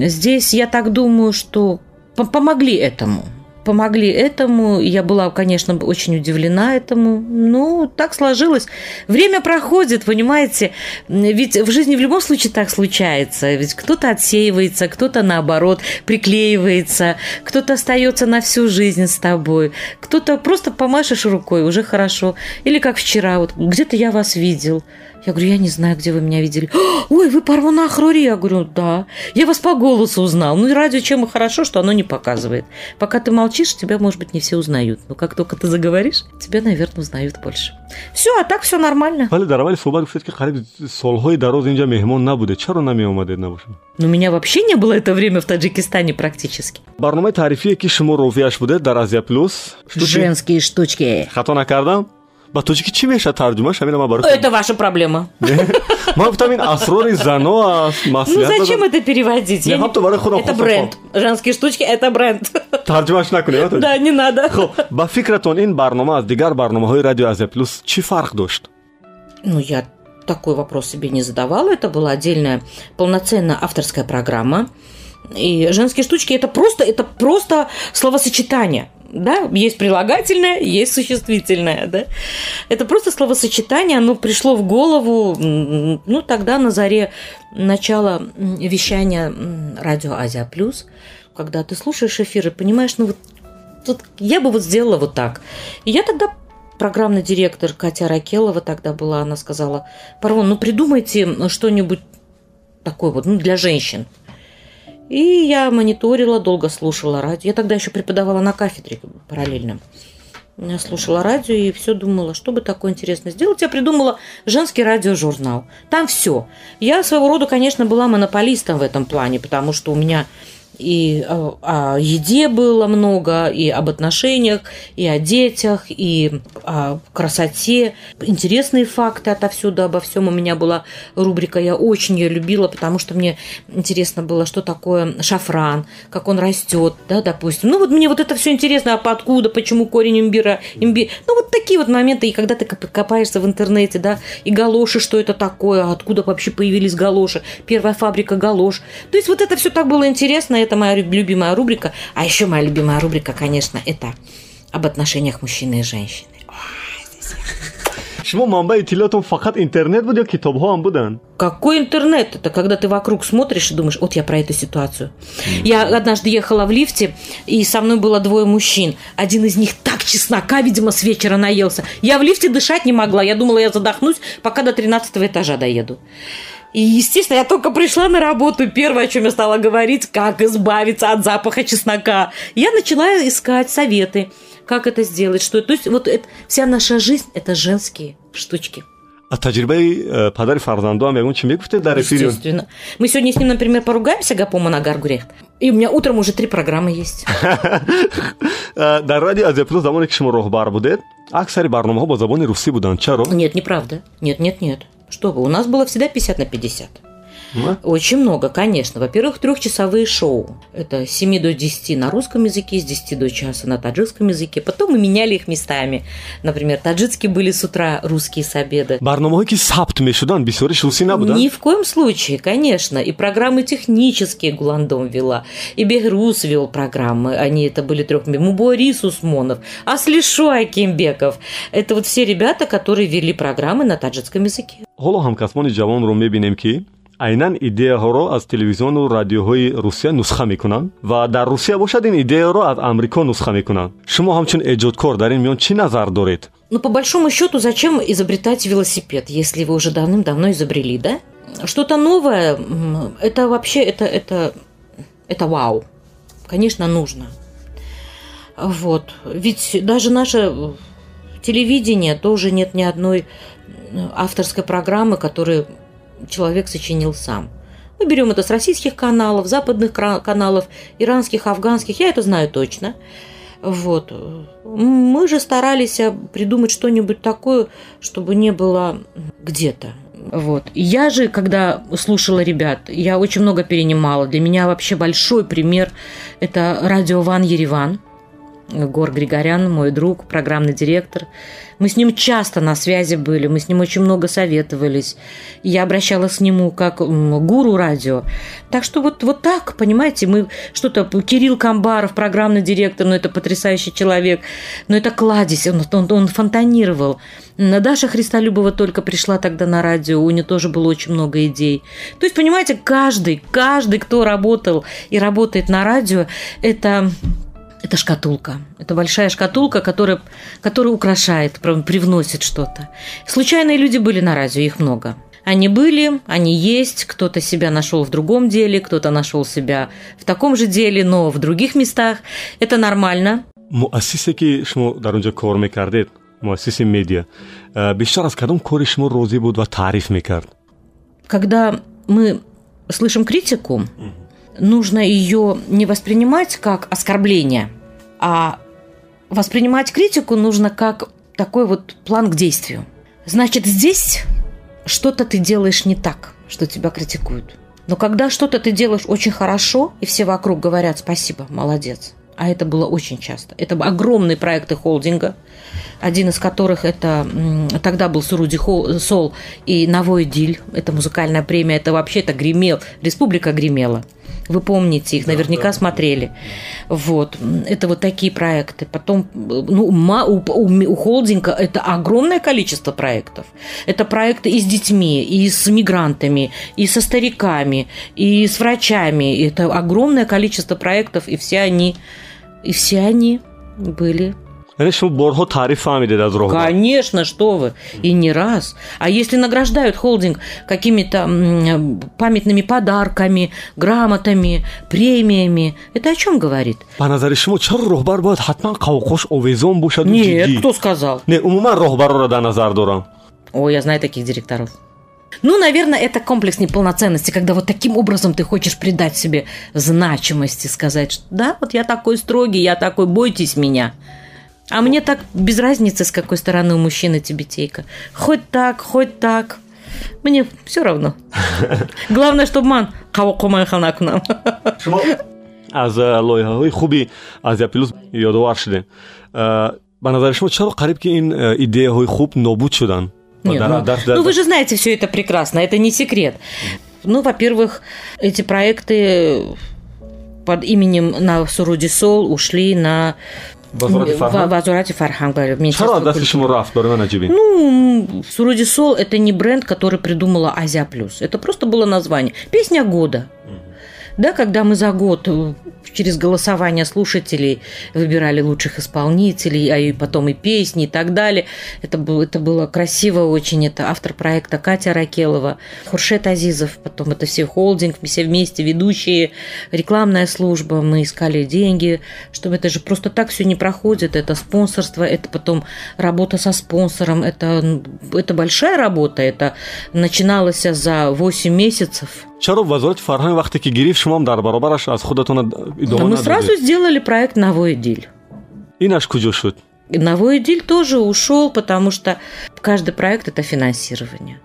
здесь я так думаю, что помогли этому. Помогли этому. Я была, конечно, очень удивлена этому. Ну, так сложилось. Время проходит, понимаете? Ведь в жизни в любом случае так случается. Ведь кто-то отсеивается, кто-то наоборот приклеивается, кто-то остается на всю жизнь с тобой, кто-то просто помашешь рукой, уже хорошо. Или как вчера, вот где-то я вас видел. Я говорю, я не знаю, где вы меня видели. «А, ой, вы Парвана Хрори? Я говорю, да. Я вас по голосу узнал. Ну, и радио чем и хорошо, что оно не показывает. Пока ты молчишь, тебя, может быть, не все узнают. Но как только ты заговоришь, тебя, наверное, узнают больше. Все, а так все нормально. Вали, даровали субак, все-таки харид солхой дорог инджа мехмон набуде. Чаро нами умадет на вашем? Ну, меня вообще не было это время в Таджикистане практически. Барнумай тарифи, ки шмо будет, даразия плюс. Женские штучки. Хатона кардам? Чӣ меша тарҷумаш ҳамина ман барои Это ваша проблема. ман гуфтам ин асрори зано аст Ну, маслиҳат зачем это переводить? Я Это бренд. Женские штучки – это бренд. тарҷумаш накунед Да, не надо. хуб ба фикратон ин барнома аз дигар барномаҳои радио азия плюс чӣ фарқ дошт Ну, я такой вопрос себе не задавала. Это была отдельная полноценная авторская программа. И женские штучки это просто, это просто словосочетание. Да, есть прилагательное, есть существительное, да. Это просто словосочетание, оно пришло в голову, ну, тогда на заре начала вещания радио Азия Плюс, когда ты слушаешь эфир и понимаешь, ну, вот тут я бы вот сделала вот так. И я тогда программный директор Катя Ракелова тогда была, она сказала, Парвон, ну придумайте что-нибудь такое вот, ну, для женщин. И я мониторила, долго слушала радио. Я тогда еще преподавала на кафедре параллельно. Я слушала радио и все думала, что бы такое интересное сделать. Я придумала женский радиожурнал. Там все. Я своего рода, конечно, была монополистом в этом плане, потому что у меня и о, о еде было много, и об отношениях, и о детях, и о красоте. Интересные факты отовсюду, обо всем у меня была рубрика. Я очень ее любила, потому что мне интересно было, что такое шафран, как он растет, да, допустим. Ну вот мне вот это все интересно, а откуда, почему корень имбира, имбирь. Ну вот такие вот моменты, и когда ты коп- копаешься в интернете, да, и галоши, что это такое, откуда вообще появились галоши, первая фабрика галош. То есть вот это все так было интересно, это моя любимая рубрика. А еще моя любимая рубрика, конечно, это об отношениях мужчины и женщины. шумо манбаи иттилоотон фақат интернет ё китобҳо ҳам буданд Какой интернет? Это когда ты вокруг смотришь и думаешь, вот я про эту ситуацию. Я однажды ехала в лифте, и со мной было двое мужчин. Один из них так чеснока, видимо, с вечера наелся. Я в лифте дышать не могла. Я думала, я задохнусь, пока до 13 этажа доеду. И, естественно, я только пришла на работу. Первое, о чем я стала говорить, как избавиться от запаха чеснока. Я начала искать советы, как это сделать, что... То есть вот это- вся наша жизнь – это женские штучки. аз таҷрибаи э, падари фарзандоам ягон чӣ мегуфтед дар эфири Естественно. Мы сегодня с ним, например, поругаемся, Гапома на Гаргурехт. И у меня утром уже три программы есть. Э, дар радио азия плюс замоне ки шумо роҳбар будед аксари барномаҳо бо забони русӣ буданд чаро Нет, неправда. Нет, нет, нет. Что вы, у нас было всегда 50 на 50. Да? Очень много, конечно. Во-первых, трехчасовые шоу. Это с 7 до 10 на русском языке, с 10 до часа на таджикском языке. Потом мы меняли их местами. Например, таджикские были с утра, русские с обеда. барномаҳое ки сабт мешуданд бисёриш русӣ набуданд Ни в коем случае, конечно. И программы технические Гуландом вела, и Бехрус вел программы. Они это были трех... Муборис Усмонов, Аслишо Акимбеков. Это вот все ребята, которые вели программы на таджикском языке. Ҳоло ҳамкасбони ҷавонро мебинем ки айнан идеяҳоро аз телевизиону радиоҳои русия нусха мекунанд ва дар русия бошад ин идеяро аз амрико нусха мекунанд шумо ҳамчун эҷодкор дар ин миён чӣ назар доред Ну, по большому счету, зачем изобретать велосипед, если вы уже давным-давно изобрели, да? Что-то новое, это вообще, это, это, это вау. Конечно, нужно. Вот. Ведь даже наше телевидение тоже нет ни одной авторской программы, которую человек сочинил сам. Мы берем это с российских каналов, западных каналов, иранских, афганских, я это знаю точно. Вот. Мы же старались придумать что-нибудь такое, чтобы не было где-то. Вот. Я же, когда слушала ребят, я очень много перенимала. Для меня вообще большой пример – это радио Ван Ереван – Гор Григорян, мой друг, программный директор. Мы с ним часто на связи были, мы с ним очень много советовались. Я обращалась к нему как гуру радио. Так что вот, вот так, понимаете, мы что-то... Кирилл Камбаров, программный директор, ну это потрясающий человек, но это кладезь, он, он, он фонтанировал. Даша Христолюбова только пришла тогда на радио, у нее тоже было очень много идей. То есть, понимаете, каждый, каждый, кто работал и работает на радио, это это шкатулка. Это большая шкатулка, которая, которая украшает, привносит что-то. Случайные люди были на радио, их много. Они были, они есть, кто-то себя нашел в другом деле, кто-то нашел себя в таком же деле, но в других местах. Это нормально. муассисе ки шумо дар онҷо кор мекардед муассиси медиа бештар аз кадом кори шумо розӣ буд ва таъриф мекард когда мы слышим критику нужно ее не воспринимать как оскорбление, а воспринимать критику нужно как такой вот план к действию. Значит, здесь что-то ты делаешь не так, что тебя критикуют. Но когда что-то ты делаешь очень хорошо, и все вокруг говорят «спасибо, молодец», а это было очень часто. Это огромные проекты холдинга, один из которых это тогда был Суруди Сол и Навой Диль, это музыкальная премия, это вообще это гремел, республика гремела. Вы помните их, наверняка да, да. смотрели. Вот. Это вот такие проекты. Потом, ну, у, у, у холдинга это огромное количество проектов. Это проекты и с детьми, и с мигрантами, и со стариками, и с врачами. Это огромное количество проектов, и все они, и все они были Решил Борго тарифами дедят Конечно, что вы. И не раз. А если награждают холдинг какими-то памятными подарками, грамотами, премиями, это о чем говорит? Паназари шумо чаро рохбар бояд хатман кавкош овезон бошаду Нет, кто сказал? Не, умуман рохбаро ра дар назар дорам. О, я знаю таких директоров. Ну, наверное, это комплекс неполноценности, когда вот таким образом ты хочешь придать себе значимости, сказать, что да, вот я такой строгий, я такой, бойтесь меня. А мне так без разницы, с какой стороны у мужчины тибетейка. Хоть так, хоть так. Мне все равно. Главное, чтобы ман қавоқомай хана кунам. аз лоиҳаҳои хуби азия плюс ёдовар шудем ба назари шумо чаро қариб ки ин идеяҳои хуб нобуд шуданд ну, ну вы же знаете все это прекрасно, это не секрет. Ну, во-первых, эти проекты под именем на Суруди Сол ушли на Вазурати Фарханг. Чаро дасти шумо рафт бори ман аҷибин Ну, Суруди Сол – это не бренд, который придумала Азия Плюс. Это просто было название. Песня года. Да, когда мы за год через голосование слушателей выбирали лучших исполнителей, а и потом и песни и так далее. Это было, это было красиво очень. Это автор проекта Катя Ракелова, Хуршет Азизов, потом это все холдинг, все вместе ведущие, рекламная служба, мы искали деньги, чтобы это же просто так все не проходит. Это спонсорство, это потом работа со спонсором, это, это большая работа, это начиналось за 8 месяцев. Чаро вазорати фарҳанг вақте ки гирифт шумоам дар баробараш аз худатон идома Мы сразу сделали проект «Новой Диль». Инаш куҷо шуд? Новой Диль тоже ушел, потому что каждый проект – это финансирование.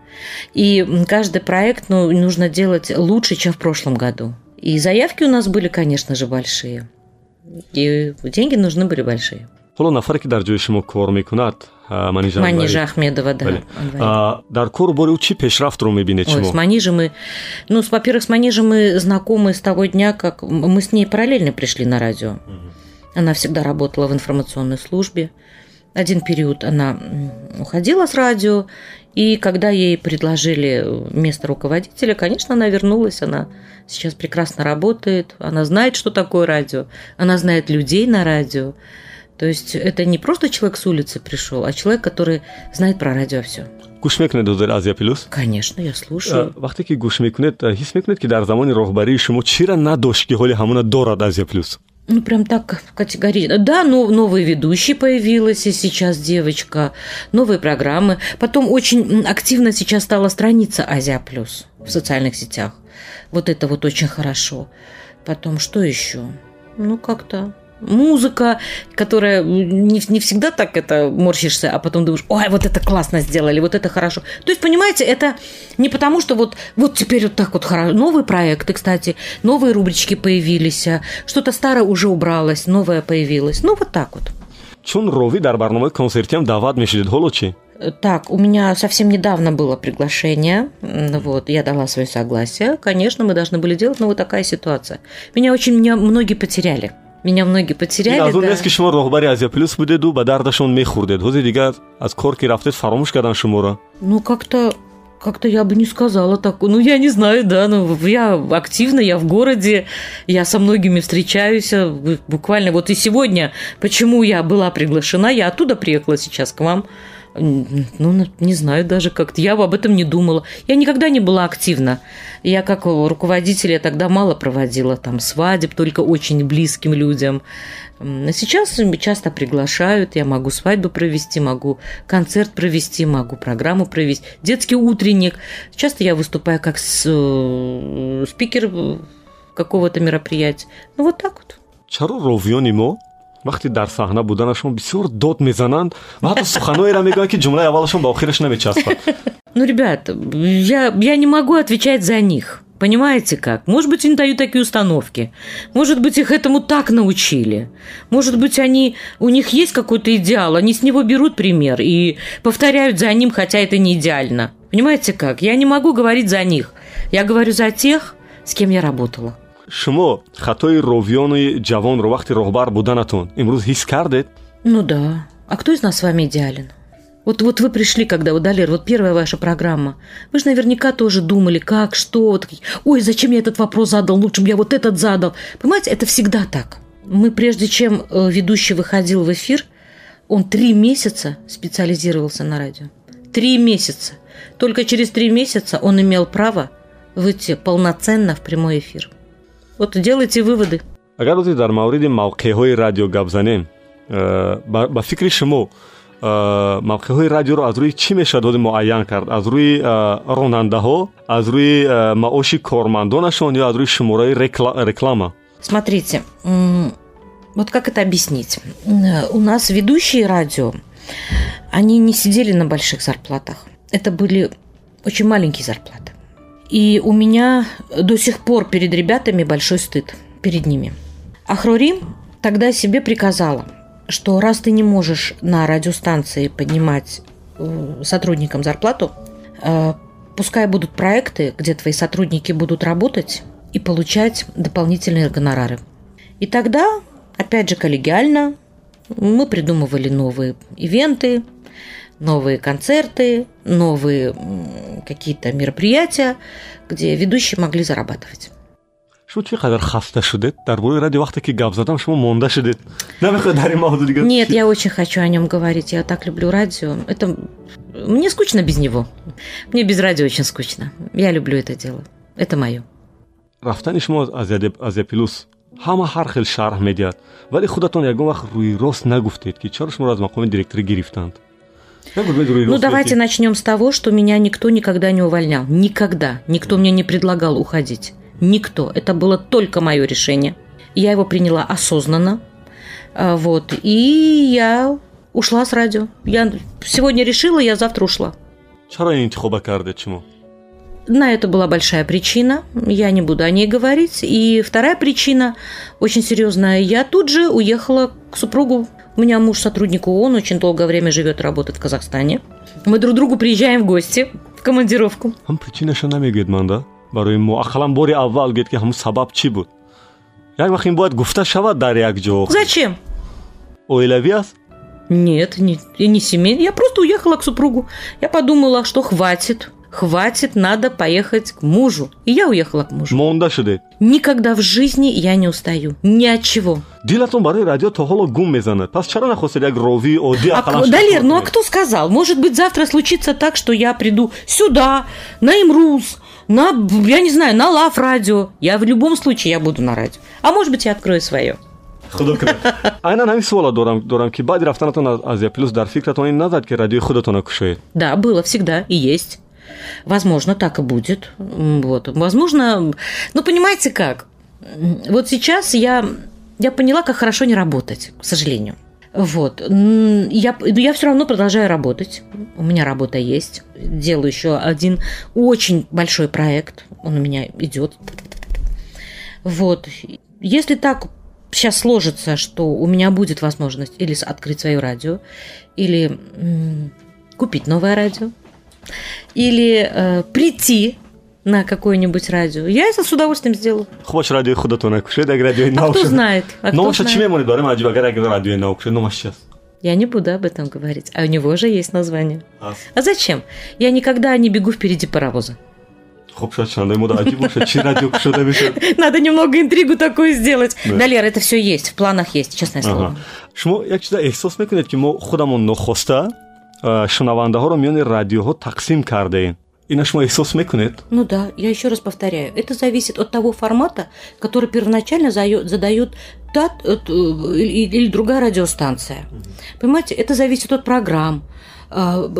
И каждый проект ну, нужно делать лучше, чем в прошлом году. И заявки у нас были, конечно же, большие. И деньги нужны были большие. нафаре ки дар ҷои шумо кор мекунад манижа ахмедова да. Дар кору бори ӯ чӣ пешрафтро мебинед шумо с манижей мы ну во-первых с манижей мы знакомы с того дня как мы с ней параллельно пришли на радио. Она всегда работала в информационной службе. Один период она уходила с радио, и когда ей предложили место руководителя, конечно, она вернулась, она сейчас прекрасно работает, она знает, что такое радио, она знает людей на радио. То есть это не просто человек с улицы пришел, а человек, который знает про радио все. гӯш мекунед ҳозир азия плюс Конечно, я слушаю. гӯш мекунед ҳис мекунед ки дар замони роҳбарии шумо чира надошт ки ҳоли ҳамона дорад азия плюс Ну, прям так категорично. Да, но новый ведущий появилась, и сейчас девочка, новые программы. Потом очень активно сейчас стала страница Азия Плюс в социальных сетях. Вот это вот очень хорошо. Потом что еще? Ну, как-то музыка, которая не, не всегда так это морщишься, а потом думаешь, ой, вот это классно сделали, вот это хорошо. То есть, понимаете, это не потому, что вот, вот теперь вот так вот хорошо. Новые проекты, кстати, новые рубрички появились, а что-то старое уже убралось, новое появилось. Ну, вот так вот. чун ровӣ дар барномаи консертиам даъват ҳоло чӣ Так, у меня совсем недавно было приглашение, вот, я дала свое согласие, конечно, мы должны были делать, но вот такая ситуация. Меня очень, меня многие потеряли. Меня многие потеряли, аз он нест ки шумо роҳбари азия плюс будеду ба дардашон мехӯрдед ҳозир дигар аз кор ки рафтед фаромӯш кардан шуморо Ну, как-то как-то я бы не сказала так. Ну, я не знаю, да, ну, я активна, я в городе, я со многими встречаюсь, бу- буквально вот и сегодня, почему я была приглашена, я оттуда приехала сейчас к вам, ну, не знаю даже как-то, я об этом не думала. Я никогда не была активна. Я как руководитель, я тогда мало проводила там свадеб, только очень близким людям. А сейчас часто приглашают, я могу свадьбу провести, могу концерт провести, могу программу провести, детский утренник. Часто я выступаю как с, э, спикер э, какого-то мероприятия. Ну, вот так вот. Вақте дар саҳна буданашон бисёр дод мезананд ва ҳатто суханоеро мегӯянд ки ҷумлаи аввалашон ба охираш намечаспад Ну, ребят, я, я не могу отвечать за них. Понимаете как? Может быть, они дают такие установки. Может быть, их этому так научили. Может быть, они, у них есть какой-то идеал, они с него берут пример и повторяют за ним, хотя это не идеально. Понимаете как? Я не могу говорить за них. Я говорю за тех, с кем я работала. Шумо хатои ровиёни ҷавонро вақти роҳбар буданатон имрӯз ҳис кардед Ну да. А кто из нас с вами идеален? Вот, вот вы пришли, когда, вот, Далер, вот первая ваша программа. Вы же наверняка тоже думали, как, что. Вот, Ой, зачем я этот вопрос задал? Лучше бы я вот этот задал. Понимаете, это всегда так. Мы, прежде чем э, ведущий выходил в эфир, он три месяца специализировался на радио. Три месяца. Только через три месяца он имел право выйти полноценно в прямой эфир. Вот делайте выводы. агар дар мавриди мавқеъҳои радио гап занем э, ба фикри шумо э, мавқеъҳои радиоро аз рӯи чӣ мешавад ҳозир муайян кард аз рӯи э, ронандаҳо аз рӯи маоши кормандонашон ё аз рӯи шумораи реклама Смотрите, вот как это объяснить? У нас ведущие радио, они не сидели на больших зарплатах. Это были очень маленькие зарплаты. И у меня до сих пор перед ребятами большой стыд перед ними. Ахрори тогда себе приказала, что раз ты не можешь на радиостанции поднимать э, сотрудникам зарплату, э, пускай будут проекты, где твои сотрудники будут работать и получать дополнительные гонорары. И тогда, опять же, коллегиально мы придумывали новые ивенты, новые концерты, новые какие-то мероприятия, где ведущие могли зарабатывать. хаста шудед дар бораи радио вақте ки гап задам шумо монда шудед намехоҳед дар ин мавзӯ дигар Нет, я очень хочу о нем говорить. Я так люблю радио. Это мне скучно без него. Мне без радио очень скучно. Я люблю это дело. Это мое. рафтани шумо аз Азия- плюс ҳама ҳар хел шарҳ медиҳад вале худатон ягон вақт рӯи рост нагуфтед ки чаро шуморо аз мақоми директорӣ гирифтанд Ну, давайте начнем с того, что меня никто никогда не увольнял. Никогда. Никто мне не предлагал уходить. Никто. Это было только мое решение. Я его приняла осознанно. А, Вот. И я ушла с радио. Я сегодня решила, я завтра ушла. шумо На это была большая причина, я не буду о ней говорить. И вторая причина, очень серьезная, я тут же уехала к супругу. У меня муж сотрудник ООН, очень долгое время живет и работает в Казахстане. Мы друг другу приезжаем в гости, в командировку. ҳам причинаша намегӯед манда барои мо ақаллан бори аввал гӯед ки ҳамун сабаб чӣ буд як вақт ин бояд гуфта шавад дар як ҷо Зачем? оилавӣ аст Нет, не, и не семейный. Я просто уехала к супругу. Я подумала, что хватит. Хватит, надо поехать к мужу. И я уехала к мужу. Никогда в жизни я не устаю. Ни от чего. дилатон барои радио то ҳоло гум мезанад пас чаро нахостед як ровии оддӣ А, Далер, ну а кто сказал? Может быть, завтра случится так, что я приду сюда, на Имрус, на, я не знаю, на Лав радио. Я в любом случае я буду на радио. А может быть, я открою свое. худо кунад айнан ҳамин суола дорам дорам ки баъди рафтанатон аз азия плюс дар фикратон ин назад ки радиои худатона кушоед Да, было всегда и есть. Возможно, так и будет. Вот. Возможно, ну понимаете как? Вот сейчас я, я поняла, как хорошо не работать, к сожалению. Вот. Я, я все равно продолжаю работать. У меня работа есть. Делаю еще один очень большой проект. Он у меня идет. Вот. Если так сейчас сложится, что у меня будет возможность или открыть свое радио, или купить новое радио, или э, прийти на какое-нибудь радио, я это с удовольствием сделаю. хубаш радиои худатона кушоед як радиои А кто знает? А кто номаша чӣ знает? мемонед барои ман аҷиб агар як радиои нав кушоед номаш чи аст Я не буду об этом говорить. А у него же есть название. Аст. А зачем? Я никогда не бегу впереди паровоза. аҷиб бошад чӣ радио Надо немного интригу такую сделать. Да. Лера, это все есть, в планах есть, честное слово. Аҳа. шумо як чиза эҳсос мекунед ки мо худамон нохоста а, шунавандаҳоро миёни радиоҳо тақсим кардаем ина шумо эҳсос мекунед Ну да, я еще раз повторяю, это зависит от того формата, который первоначально задает та или другая радиостанция. Понимаете, это зависит от программ.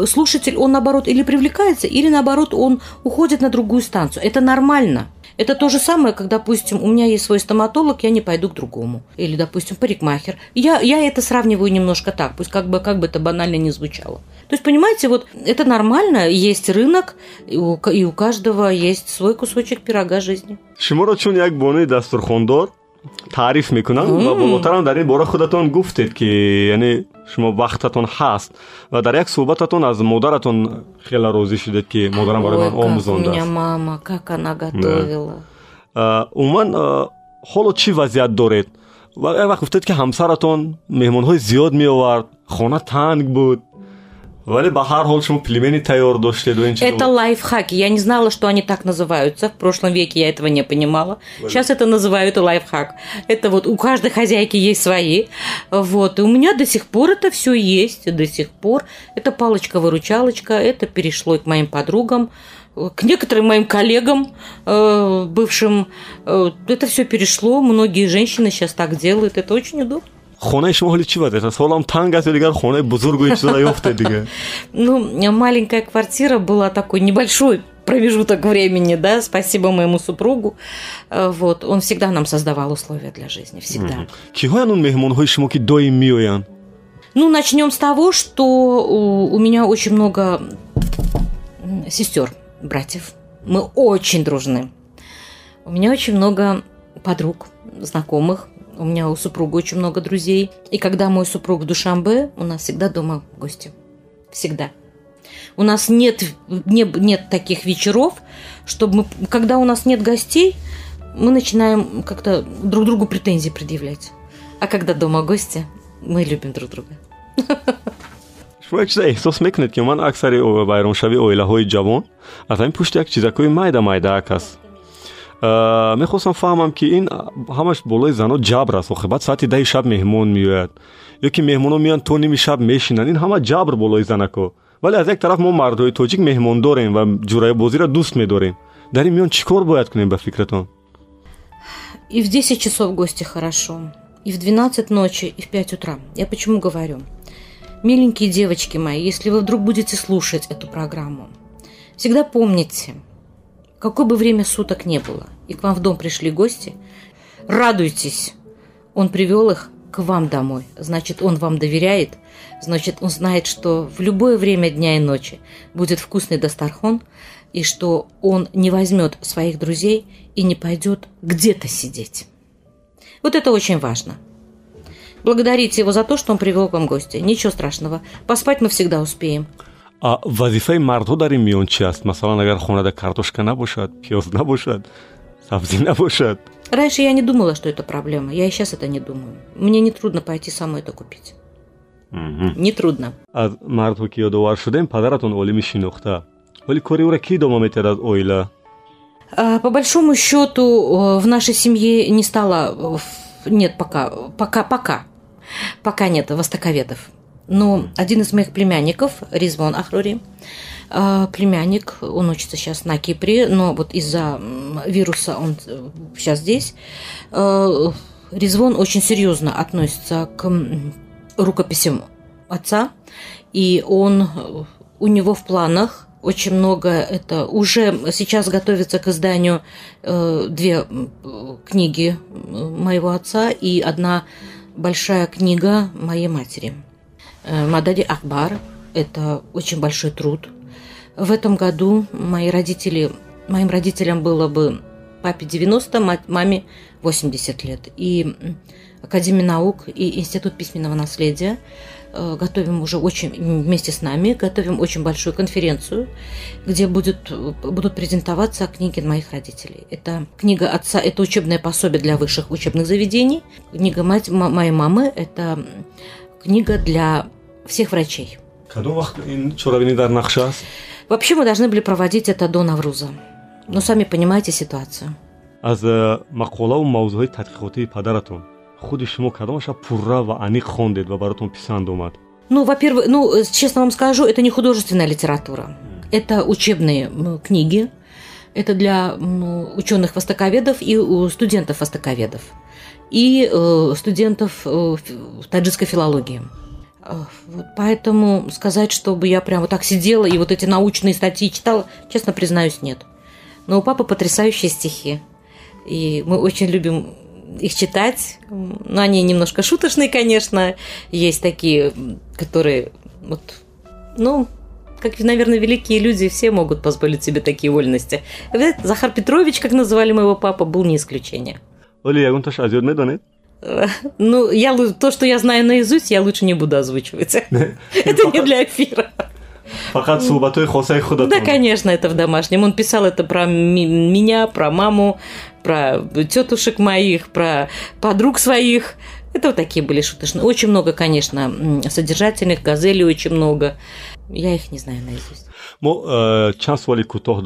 Слушатель, он наоборот или привлекается, или наоборот он уходит на другую станцию. Это нормально. Это то же самое, как, допустим, у меня есть свой стоматолог, я не пойду к другому. Или, допустим, парикмахер. Я, я это сравниваю немножко так, пусть как бы, как бы это банально не звучало. То есть, понимаете, вот это нормально, есть рынок, и у, и у каждого есть свой кусочек пирога жизни. шуморо чун як бонуи дастурхондор таъриф мекунам ва болотарам дар ин бора худатон гуфтед ки яъне шумо вақтатон ҳаст ва дар як суҳбататон аз модаратон хеле розӣ шудед ки модарам барои ман омӯзондааст мама, как она готовила. умуман ҳоло чӣ вазъият доред? Ва як вақт гуфтед ки ҳамсаратон меҳмонҳои зиёд меовард хона танг буд вале ба ҳар ҳол шумо пилмени тайёр доштед ва ин чизо Это лайфхаки. Я не знала, что они так называются. В прошлом веке я этого не понимала. Сейчас это называют лайфхак. Это вот у каждой хозяйки есть свои. Вот. И у меня до сих пор это все есть. До сих пор. Это палочка-выручалочка. Это перешло и к моим подругам. К некоторым моим коллегам, э, бывшим, э, это все перешло. Многие женщины сейчас так делают. Это очень удобно. Хонаи шумо ҳоли чӣ вазъият аст ҳолам танг аст ё дигар хонаи бузургу ин ёфтед дига Ну, маленькая квартира была такой небольшой промежуток времени, да, спасибо моему супругу. Э, Вот, он всегда нам создавал условия для жизни, всегда. Ну, начнем с того, что у, меня очень много сестер, братьев. Мы очень дружны. У меня очень много подруг, знакомых. У меня у супруга очень много друзей. И когда мой супруг в Душамбе, у нас всегда дома гости. Всегда. У нас нет, не- нет таких вечеров, чтобы мы, когда у нас нет гостей, мы начинаем как-то друг другу претензии предъявлять. А когда дома гости, мы любим друг друга. як чиза эҳсос мекунед ки ман аксари о- байромшави оилаҳои ҷавон аз ҳамин пушти як чизакои майда майдаак аст А, мехостам фаҳмам ки ин а, ҳамаш болои занҳо ҷабр аст охир баъд соати даҳи шаб меҳмон меояд ё ки меҳмонҳо меоянд то ними шаб мешинанд ин ҳама ҷабр болои занако вале аз як тараф мо мардҳои тоҷик меҳмондорем ва ҷурайбозиро дӯст медорем дар ин миён чӣ кор бояд кунем ба фикратон И в 10 часов гости хорошо, и в 12 ночи, и в 5 утра. Я почему говорю? Миленькие девочки мои, если вы вдруг будете слушать эту программу, всегда помните, какое бы время суток не было, и к вам в дом пришли гости, радуйтесь. Он привел их к вам домой. Значит, он вам доверяет. Значит, он знает, что в любое время дня и ночи будет вкусный дастархон, и что он не возьмет своих друзей и не пойдет где-то сидеть. Вот это очень важно. Благодарите его за то, что он привел к вам гостя. Ничего страшного. Поспать мы всегда успеем. А, вазифаи мардҳо дар ин миён чи аст масалан агар хонада картошка набошад пиёз набошад сабзӣ набошад Раньше я не думала, что это проблема. Я и сейчас это не думаю. Мне не трудно пойти самой это купить. Нетрудно. аз мардҳо ки ёдовар шудем падаратон олимӣ шинохта вале кори ӯра ки идома метиҳад аз оила А, По большому счету э, в нашей семье не стало, э, нет пока, пока, пока, пока нет востоковедов. Но один из моих племянников, Ризвон Ахрури, э, племянник, он учится сейчас на Кипре, но вот из-за вируса он сейчас здесь. Э, Ризвон очень серьезно относится к рукописям отца, и он э, у него в планах очень много это уже сейчас готовится к изданию э, две э, книги э, моего отца и одна большая книга моей матери. Э, Мадади Акбар – это очень большой труд. В этом году мои родители, моим родителям было бы папе 90, мать- маме 80 лет. И Академия наук и Институт письменного наследия э, готовим уже очень вместе с нами, готовим очень большую конференцию, где будет, будут презентоваться книги моих родителей. Это книга отца, это учебное пособие для высших учебных заведений. Книга мать, моей мамы – это книга для всех врачей. Вообще мы должны были проводить это до Навруза. Но сами понимаете ситуацию. аз э, мақолаву мавзӯъҳои тадқиқотии падаратон худи шумо кадомаша пурра ва аниқ хондед ва баротон писанд омад Ну, во-первых, ну, э, честно вам скажу, это не художественная литература. Это учебные книги. Это для ученых востоковедов и у студентов востоковедов. И э, студентов э, таджикской филологии. Э, поэтому сказать, чтобы я прям вот так сидела и вот эти научные статьи читала, честно признаюсь, нет. Но у папы потрясающие стихи. И мы очень любим их читать. Но они немножко шуточные, конечно. Есть такие, которые вот, ну, как, наверное, великие люди все могут позволить себе такие вольности. Захар Петрович, как называли моего папа, был не исключение. Оле ягонташ аз ёд медонед Э, Ну, я, то, что я знаю наизусть, я лучше не буду озвучивать. Это не для эфира. фақат суҳбатҳои хосаи Да, худатон конечно, это в домашнем. Он писал это про меня, про маму, про тетушек моих, про подруг своих. Это вот такие были шуточные. Очень много, конечно, содержательных, газелей очень много. Я их не знаю наизусть. мо э, чанд суоли кӯтоҳ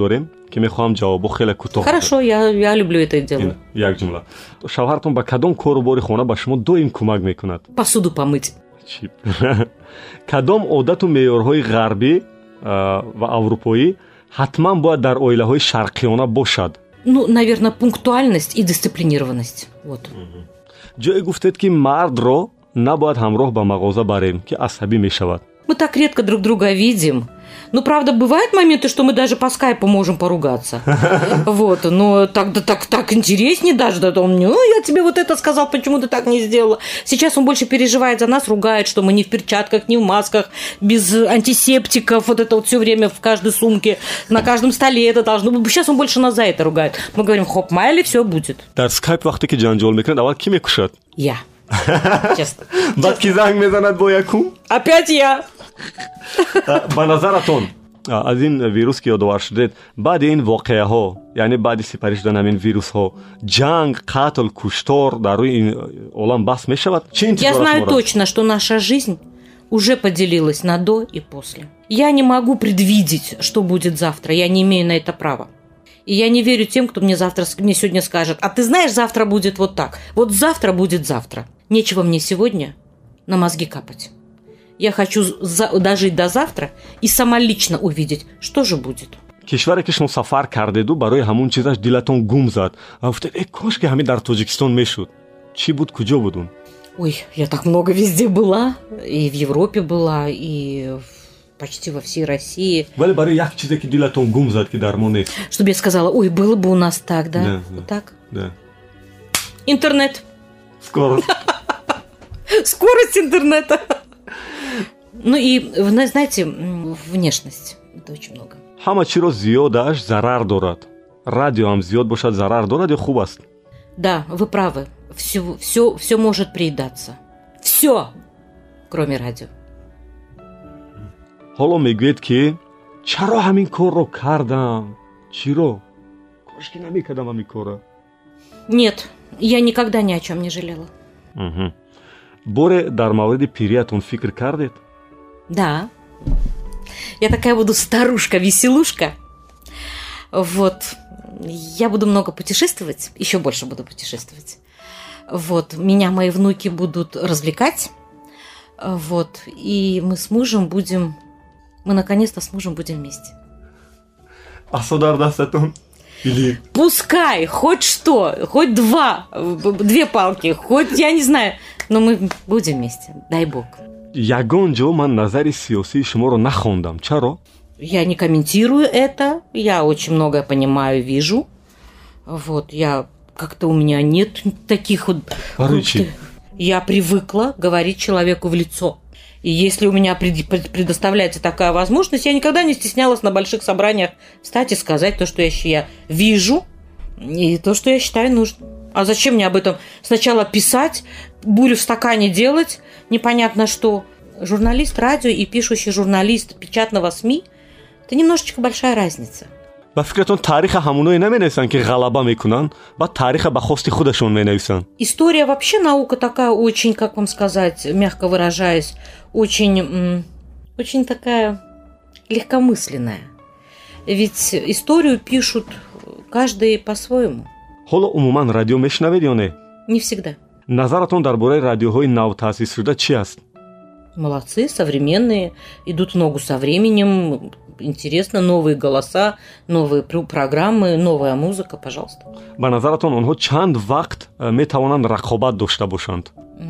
که میخوام جوابو خیلی کوتاه хорошо я я люблю это дело. یک جمله شوهرتون با کدام کار و باری خونه به شما دویم کمک میکند посуду помыть. چی کدام عادت و معیارهای غربی و اروپایی حتما باید در оилаҳои шарқиёна бошад. Ну наверное пунктуальность и дисциплинированность. Вот. Ҷое гуфтед ки мардро набояд ҳамроҳ ба мағоза барем ки асабӣ мешавад. Мы так редко друг друга видим. Ну, правда, бывают моменты, что мы даже по скайпу можем поругаться. Вот, но так, да, так, так интереснее даже. Да, он, ну, я тебе вот это сказал, почему ты так не сделала. Сейчас он больше переживает за нас, ругает, что мы не в перчатках, не в масках, без антисептиков, вот это вот все время в каждой сумке, на каждом столе это должно быть. Сейчас он больше нас за это ругает. Мы говорим, хоп, майли, все будет. дар скайп ки ҷанҷол мекунад аввал ки мекушад Я. Честно. баъд ки занг мезанад бо якум Опять я. ба назаратон аз ин вирус ки ёдовар шудед баъди ин воқеаҳо яъне баъди сипарӣ шудан ҳамин вирусҳо ҷанг қатл куштор дар рӯи э, олам баҳс мешавад чӣ Я знаю точно, что наша жизнь уже поделилась на до и после. Я не могу предвидеть, что будет завтра. Я не имею на это права. И я не верю тем, кто мне завтра, мне сегодня скажет, а ты знаешь, завтра будет вот так. Вот завтра будет завтра. Нечего мне сегодня на мозги капать. Я хочу за- дожить до завтра и сама лично увидеть, что же будет. кишваре ки шумо сафар кардеду барои ҳамун чизаш дилатон гум зад ва гуфтед э кош ки ҳамин дар тоҷикистон мешуд чӣ буд куҷо будун Ой, я так много везде была. И в Европе была, и почти во всей России. барои як чизе ки дилатон гум зад ки дар мо нест Чтобы я сказала, ой, было бы у нас так, да? Да, да. Вот так. Да. Интернет. скоро Скорость интернета. Ну и, знаете, внешность. Это очень много. ҳама чиро зиёдаш зарар дорад радио ҳам зиёд бошад зарар дорад ё хуб аст Да, вы правы. Все, все, все может приедаться. Все, кроме радио. ҳоло мегӯед ки чаро ҳамин корро кардам чиро кошки намекардам ҳамин корро Нет, я никогда ни о чем не жалела. Мгм. боре дар мавриди пириятон фикр кардед Да. Я такая буду старушка-веселушка. Вот. Я буду много путешествовать, еще больше буду путешествовать. Вот. Меня мои внуки будут развлекать. Вот. И мы с мужем будем... Мы наконец-то с мужем будем вместе. асо дар дастатон или Пускай, хоть что, хоть два, две палки, хоть я не знаю, но мы будем вместе, дай бог. Ягон ҷо ман назари сиёсии шуморо нахондам чаро Я не комментирую это, я очень многое понимаю, вижу. Вот, я как-то у меня нет таких вот... Порычий. Я привыкла говорить человеку в лицо. И если у меня пред- пред- предоставляется такая возможность, я никогда не стеснялась на больших собраниях встать и сказать то, что я, я вижу, и то, что я считаю нужным. А зачем мне об этом сначала писать, бурю в стакане делать, непонятно что. Журналист радио и пишущий журналист печатного СМИ – это немножечко большая разница. ба фикратон таъриха ҳамоное наменависанд ки ғалаба мекунанд баъд таъриха ба хости худашон менависанд История вообще наука такая очень, как вам сказать, мягко выражаясь, очень, очень такая легкомысленная. Ведь историю пишут каждый по-своему. Ҳоло умуман радио мешунавед ё не Не всегда. назаратон дар бораи радиоҳои навтаъсисшуда чи аст Молодцы, современные, идут ногу со временем. Интересно, новые голоса, новые пр- программы, новая музыка, пожалуйста. ба назаратон онҳо чанд вақт э, метавонанд рақобат дошта бошанд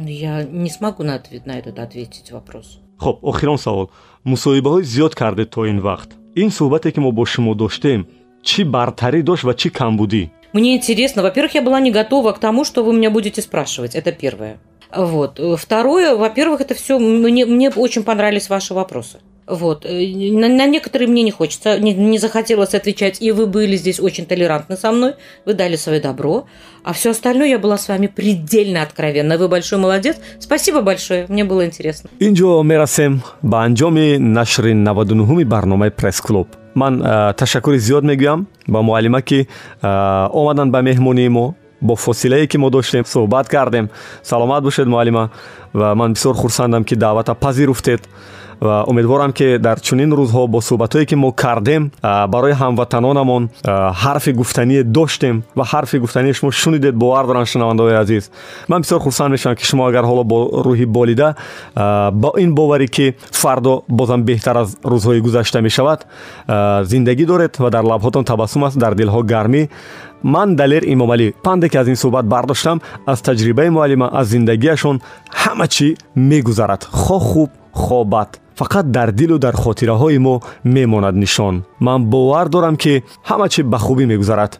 Я не смогу на, ответ, на этот ответить вопрос. хуб охирон савол мусоҳибаҳои зиёд кардед то ин вақт ин суҳбате ки мо бо шумо доштем чӣ бартарӣ дошт ва чӣ камбудӣ Мне интересно. Во-первых, я была не готова к тому, что вы меня будете спрашивать. Это первое. Вот. Второе, во-первых, это все мне, мне очень понравились ваши вопросы. Вот. Э, На, на некоторые мне не хочется, не, не захотелось отвечать, и вы были здесь очень толерантны со мной, вы дали свое добро, а все остальное я была с вами предельно откровенна. Вы большой молодец. Спасибо большое, мне было интересно. ин ҷо мерасем ба анҷоми нашри 99 барномаи пресс-клуб ман ташаккури зиёд мегӯям ба муаллима ки а, омадан ба меҳмонии мо бо фосилае ки мо доштем суҳбат кардем. Саломат бошед муаллима ва ман бисёр хурсандам ки даъвата пазируфтед ва умедворам ки дар чунин рӯзҳо бо суҳбатҳое ки мо кардем а, барои ҳамватанонамон а, ҳарфи гуфтание доштем ва ҳарфи гуфтание шумо шунидед бовар дорам шунавандаҳои азиз ман бисёр хурсанд мешавам ки шумо агар ҳоло бо рӯҳи болида а, ба ин боварӣ ки фардо бозам беҳтар аз рӯзҳои гузашта мешавад а, зиндагӣ доред ва дар лабҳотон табассум аст дар дилҳо гармӣ ман далер имомалӣ панде ки аз ин суҳбат бардоштам аз таҷрибаи муаллима аз зиндагиашон ҳама чӣ мегузарад хоҳ хуб хоҳ бад фақат дар дилу дар хотираҳои мо мемонад нишон. Ман бовар дорам ки ҳама чӣ ба хубӣ мегузарад.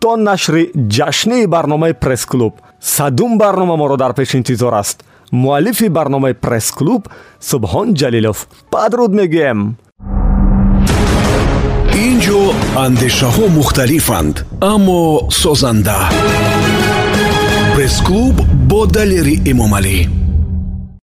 То нашри ҷашнии барномаи пресс-клуб садум барнома моро дар пеш интизор аст. Муаллифи барномаи пресс-клуб субҳон ҷалилов падруд мегӯем ин ҷо андешаҳо мухталифанд аммо созанда. Пресс-клуб бо далери эмомалӣ